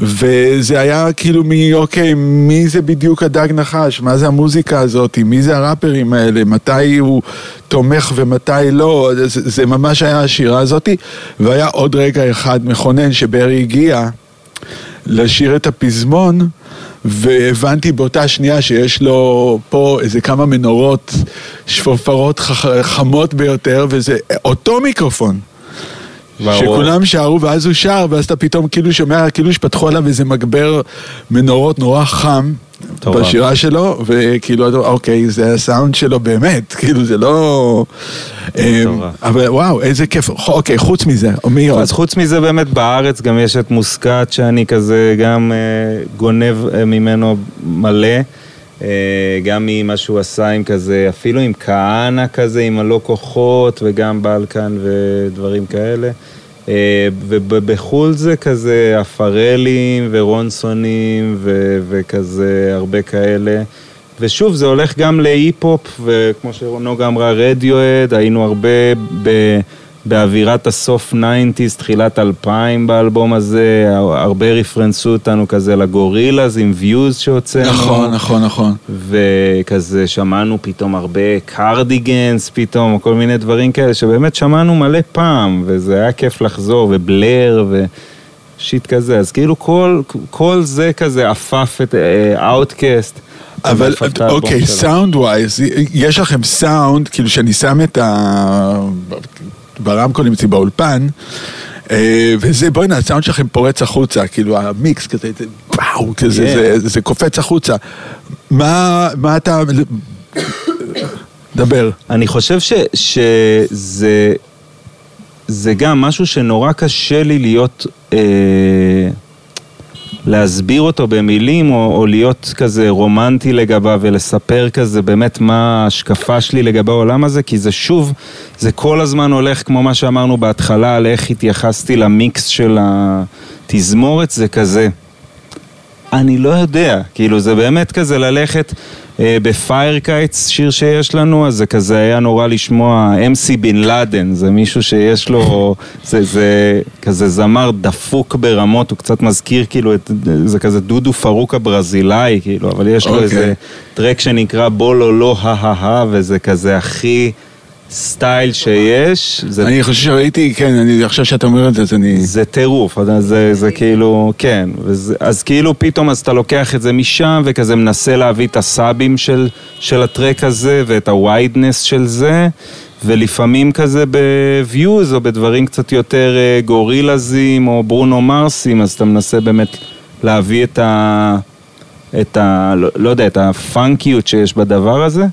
וזה היה כאילו מי, אוקיי, מי זה בדיוק הדג נחש? מה זה המוזיקה הזאת? מי זה הראפרים האלה? מתי הוא תומך ומתי לא? זה, זה ממש היה השירה הזאתי. והיה עוד רגע אחד מכונן שברי הגיע לשיר את הפזמון. והבנתי באותה שנייה שיש לו פה איזה כמה מנורות שפופרות חכ- חמות ביותר, וזה אותו מיקרופון. ברור. שכולם שרו ואז הוא שר ואז אתה פתאום כאילו שומע כאילו שפתחו עליו איזה מגבר מנורות נורא חם. בשירה שלו וכאילו אוקיי זה הסאונד שלו באמת כאילו זה לא מטורף. אבל וואו איזה כיף אוקיי חוץ מזה מי עוד? אז חוץ מזה באמת בארץ גם יש את מוסקת שאני כזה גם אה, גונב אה, ממנו מלא. אה, גם ממה שהוא עשה עם כזה, אפילו עם כהנא כזה, עם הלא כוחות וגם בלקן ודברים כאלה. אה, ובחו"ל זה כזה הפרלים ורונסונים ו- וכזה הרבה כאלה. ושוב, זה הולך גם להיפ-הופ, וכמו שנוגה אמרה, רדיואד, היינו הרבה ב... באווירת הסוף 90's, תחילת 2000 באלבום הזה, הרבה רפרנסו אותנו כזה לגורילאז עם views שהוצאנו. נכון נכון נכון וכזה שמענו פתאום הרבה קרדיגנס פתאום, או כל מיני דברים כאלה, שבאמת שמענו מלא פעם, וזה היה כיף לחזור, ובלר, ושיט כזה. אז כאילו כל, כל זה כזה עפף את OutKast. אבל אוקיי sound wise יש לכם סאונד כאילו שאני שם את ה... ברמקולים אצלי באולפן אה, וזה בוא'נה הסאונד שלכם פורץ החוצה כאילו המיקס כזה זה וואו כזה Yeah. זה, זה קופץ החוצה מה מה אתה דבר אני חושב ש, שזה זה גם משהו שנורא קשה לי להיות, אה, להסביר אותו במילים, או, או להיות כזה רומנטי לגביו ולספר כזה באמת מה ההשקפה שלי לגבי העולם הזה, כי זה שוב, זה כל הזמן הולך כמו מה שאמרנו בהתחלה, על איך התייחסתי למיקס של התזמורת, זה כזה. אני לא יודע, כאילו זה באמת כזה ללכת ב Fire Kites, שיר שיש לנו, אז זה כזה היה נורא לשמוע MC בן לאדן, זה מישהו שיש לו, זה, זה כזה זמר דפוק ברמות, הוא קצת מזכיר כאילו, את, זה כזה דודו פרוק הברזילאי, כאילו, אבל יש לו אוקיי. איזה טרק שנקרא Bololo Ha Ha Ha, וזה כזה הכי סטייל שיש. זה אני חושב שראיתי כן אני עכשיו שאתה אומר את זה אז אני זה טירוף, יודע, זה, זה כאילו, כן, וזה, אז כאילו פתאום אז אתה לוקח את זה משם וכזה מנסה להביא את הסאבים של, של הטרק הזה ואת ה wideness של זה ולפעמים כזה ב Views או בדברים קצת יותר אה, גורילזים או ברונו מרסים אז אתה מנסה באמת להביא את ה... את ה... לא, לא יודע, את הפאנקיות שיש בדבר הזה.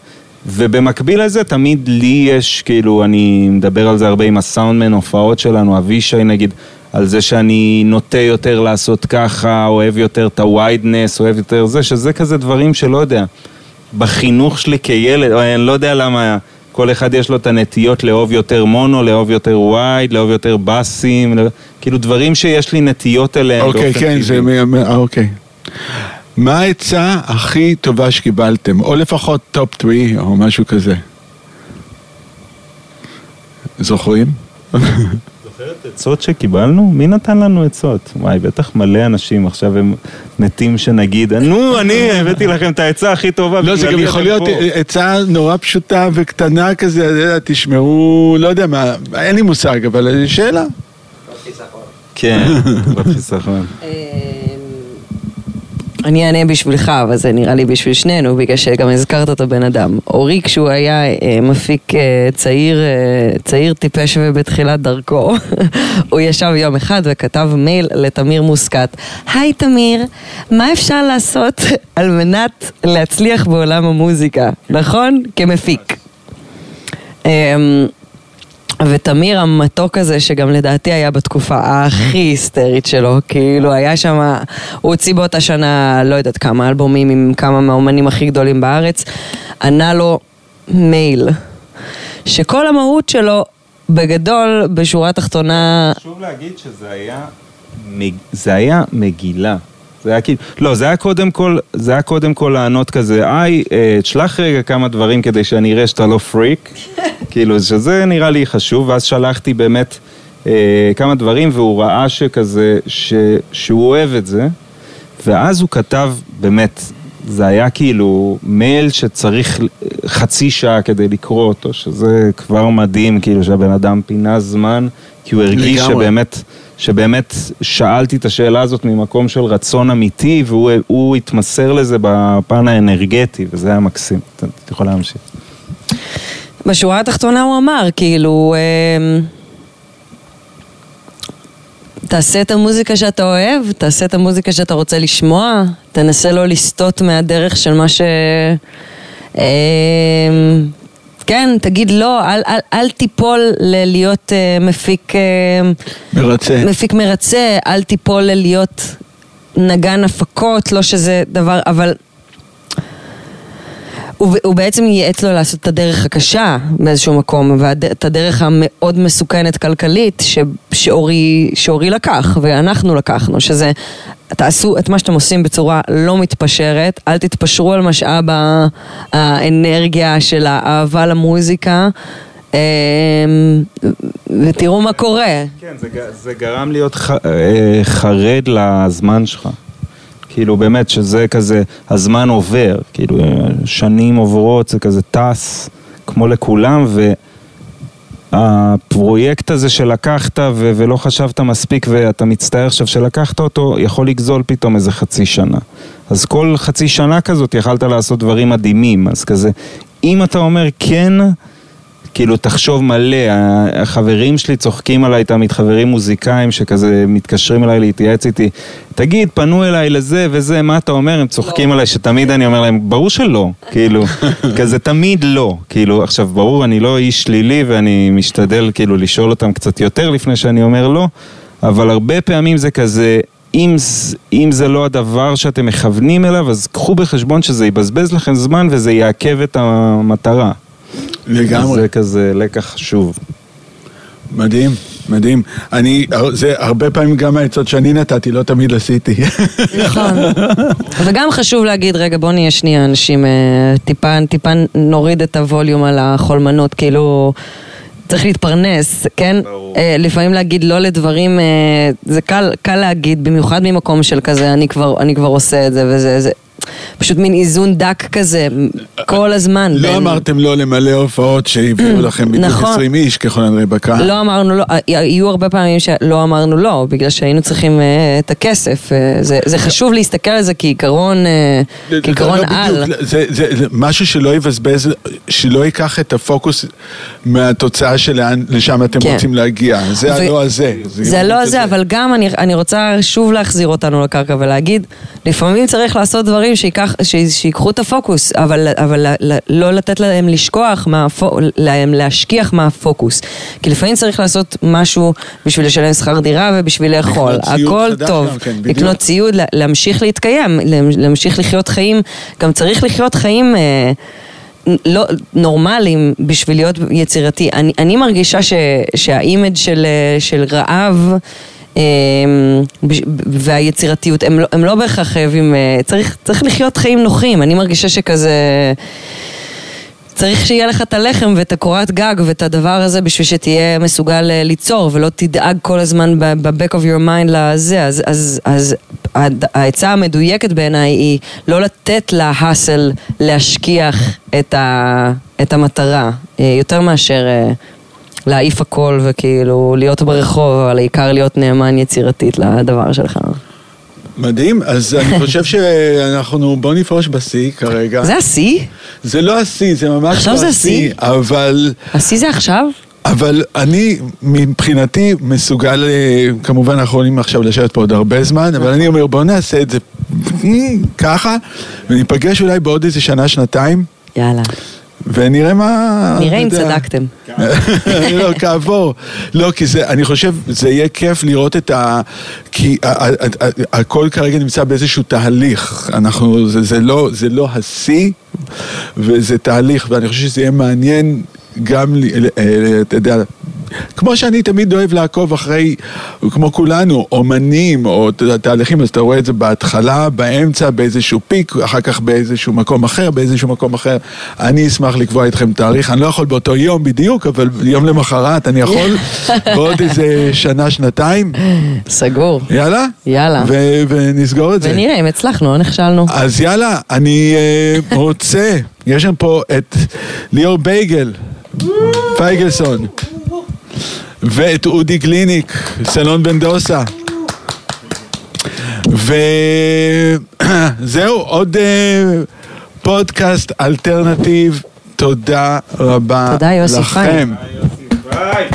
ובמקביל לזה, תמיד לי יש, כאילו, אני מדבר על זה הרבה עם הסאונדמן, הופעות שלנו, אבישי נגיד, על זה שאני נוטה יותר לעשות ככה, אוהב יותר את ה wideness, אוהב יותר זה, שזה כזה דברים שלא יודע. בחינוך שלי כילד, או אני לא יודע למה כל אחד יש לו את הנטיות לאהוב יותר מונו, לאהוב יותר wide, לאהוב יותר באסים, לא- כאילו דברים שיש לי נטיות אליהם אוקיי, באופן כן, טבעי. זה... אוקיי. מה העצה הכי טובה שקיבלתם? או לפחות top 3 או משהו כזה. זוכרים? זוכרת עצות שקיבלנו? מי נתן לנו עצות? וואי, בטח מלא אנשים עכשיו הם מתים שנגיד, נו, אני הבאתי לכם את העצה הכי טובה, לא, זה גם יכול להיות פה." עצה נורא פשוטה וקטנה כזה, אתה יודע, תשמעו, לא יודע מה, אין לי מושג, אבל שאלה. כן, בחיסכון. אני אענה בשבילך, אבל זה נראה לי בשביל שנינו, בגלל שגם הזכרת את הבן אדם. אורי, כשהוא היה אה, מפיק אה, צעיר, אה, צעיר טיפש ובתחילת דרכו, הוא ישב יום אחד וכתב מייל לתמיר מוסקת. היי תמיר, מה אפשר לעשות על מנת להצליח בעולם המוזיקה, נכון? כמפיק. ותמיר המתוק הזה, שגם לדעתי היה בתקופה הכי היסטרית שלו, כאילו היה שם, הוא הוציא באותה שנה, לא יודעת כמה אלבומים עם כמה מהאומנים הכי גדולים בארץ, ענה לו מייל, שכל המהות שלו, בגדול, בשורה התחתונה, חשוב להגיד שזה היה, מג- זה היה מגילה. זה היה כאילו, לא, זה היה קודם כל, זה היה קודם כל לענות כזה, היי, אה, תשלח רגע כמה דברים כדי שאני אראה שאתה לא פריק, כאילו, שזה נראה לי חשוב, ואז שלחתי באמת אה, כמה דברים, והוא ראה שכזה, ש, שהוא אוהב את זה, ואז הוא כתב, באמת, זה היה כאילו מייל שצריך חצי שעה כדי לקרוא אותו, שזה כבר מדהים, כאילו שהבן אדם פינה זמן, כי הוא הרגיש לגמרי. שבאמת, שבאמת שאלתי את השאלה הזאת ממקום של רצון אמיתי, והוא הוא התמסר לזה בפן האנרגטי, וזה היה מקסים. אתה יכול להמשיך. בשורה התחתונה הוא אמר, כאילו, אמ, תעשה את המוזיקה שאתה אוהב, תעשה את המוזיקה שאתה רוצה לשמוע, תנסה לא לסטות מהדרך של מה ש... אמ, כן, תגיד לא, אל, אל, אל תיפול ללהיות אה, מפיק, אה, מרצה. מפיק מרצה, אל תיפול ללהיות נגן הפקות, לא שזה דבר, אבל הוא, הוא בעצם ייעץ לו לעשות את הדרך הקשה באיזשהו מקום, ואת הדרך המאוד מסוכנת כלכלית ש, שאורי, שאורי לקח, ואנחנו לקחנו, שזה, תעשו את מה שאתם עושים בצורה לא מתפשרת, אל תתפשרו על משאב האנרגיה של האהבה למוזיקה, אמ, ותראו מה קורה. כן, זה, זה גרם להיות ח, אה, חרד לזמן שלך. כאילו באמת שזה כזה, הזמן עובר, כאילו שנים עוברות, זה כזה טס, כמו לכולם, והפרויקט הזה שלקחת ו- ולא חשבת מספיק ואתה מצטער עכשיו שלקחת אותו, יכול לגזול פתאום איזה חצי שנה. אז כל חצי שנה כזאת יכלת לעשות דברים מדהימים, אז כזה, אם אתה אומר כן, כאילו, תחשוב מלא, החברים שלי צוחקים עליי תמיד, חברים מוזיקאים שכזה מתקשרים אליי להתייעץ איתי, תגיד, פנו אליי לזה וזה, מה אתה אומר? הם צוחקים עליי, שתמיד אני אומר להם, ברור שלא, כאילו, כזה תמיד לא, כאילו, עכשיו, ברור, אני לא איש שלילי ואני משתדל כאילו לשאול אותם קצת יותר לפני שאני אומר לא, אבל הרבה פעמים זה כזה... אם, אם זה לא הדבר שאתם מכוונים אליו, אז קחו בחשבון שזה יבזבז לכם זמן וזה יעכב את המטרה. לגמרי. זה כזה לקח חשוב. מדהים, מדהים. אני, זה הרבה פעמים גם העצות שאני נתתי, לא תמיד עשיתי. נכון. וגם חשוב להגיד, רגע, בוא נהיה שנייה אנשים, אה, טיפה, טיפה נוריד את הווליום על החולמנות, כאילו... צריך להתפרנס, כן? ברור. אה, לפעמים להגיד לא לדברים, אה, זה קל, קל להגיד, במיוחד ממקום של כזה, אני כבר, אני כבר עושה את זה וזה, זה. פשוט מין איזון דק כזה, כל הזמן. לא בין- אמרתם לא למלא הופעות שהביאו לכם בדיוק נכון. 20 איש ככל הנראה בקהל. לא אמרנו לא, היו הרבה פעמים שלא אמרנו לא, בגלל שהיינו צריכים אה, את הכסף. אה, זה, זה חשוב להסתכל על זה כעיקרון, אה, כעיקרון לא על. בדיוק, זה, זה, זה משהו שלא יבזבז, שלא ייקח את הפוקוס מהתוצאה שלשם אתם כן. רוצים להגיע. זה ו- הלא הזה. זה זה, אבל גם אני, אני רוצה שוב להחזיר אותנו לקרקע ולהגיד, לפעמים צריך לעשות דברים שיקח, ש, שיקחו את הפוקוס, אבל, אבל ל- ל- לא לתת להם לשכוח, מהפו, להם להשכיח מהפוקוס. כי לפעמים צריך לעשות משהו בשביל לשלם שכר דירה ובשביל לאכול. הכל טוב. גם כן, בדיוק. לקנות ציוד, לה- להמשיך להתקיים, להמ- להמשיך לחיות חיים, גם צריך לחיות חיים... אה, לא, נורמליים בשביל להיות יצירתי. אני, אני מרגישה ש, שה image של, אה, של רעב והיצירתיות, הם לא, הם לא בהכרח חייבים, אה, צריך, צריך לחיות חיים נוחים. אני מרגישה שכזה... צריך שיהיה לך את הלחם ואת הקורת גג ואת הדבר הזה בשביל שתהיה מסוגל אה, ליצור ולא תדאג כל הזמן ב-back of your mind לזה. אז, אז, אז העצה המדויקת בעיניי היא לא לתת להאסל להשכיח את, ה, את המטרה, אה, יותר מאשר להעיף הכל וכאילו להיות ברחוב, אבל העיקר להיות נאמן יצירתית לדבר שלך. מדהים, אז אני חושב שאנחנו, בוא נפרוש בשיא כרגע. זה השיא? זה לא השיא, זה ממש עכשיו לא זה השיא, השיא? אבל... השיא זה עכשיו? אבל אני מבחינתי מסוגל, אה, כמובן אנחנו יכולים עכשיו לשבת פה עוד הרבה זמן, אבל אני אומר בוא נעשה את זה ככה, וניפגש אולי בעוד איזה שנה, שנתיים, יאללה. ונראה מה... נראה אם. צדקתם. לא, כעבור. לא, כי זה, אני חושב, זה יהיה כיף לראות את ה... כי הכל כרגע נמצא באיזשהו תהליך. אנחנו, זה, זה לא, זה לא השיא, וזה תהליך, ואני חושב שזה יהיה מעניין גם, אה, אתה יודע... כמו שאני תמיד אוהב לעקוב אחרי, כמו כולנו, אומנים או תהליכים, אז אתה רואה את זה בהתחלה, באמצע, באיזשהו פיק, אחר כך באיזשהו מקום אחר, באיזשהו מקום אחר. אני אשמח לקבוע איתכם תאריך, אני לא יכול באותו יום בדיוק, אבל יום למחרת אני יכול, בעוד איזה שנה, שנתיים. סגור. יאללה? יאללה. ו- ונסגור את זה. ונראה אם הצלחנו או נכשלנו. אז יאללה, אני אה, רוצה, יש לנו פה את ליאור בייגל, פייגלסון, ואת אודי גליניק, סלון בן דוסה. וזהו, עוד אה, פודקאסט אלטרנטיב. תודה רבה תודה, יוסי לכם. ביי.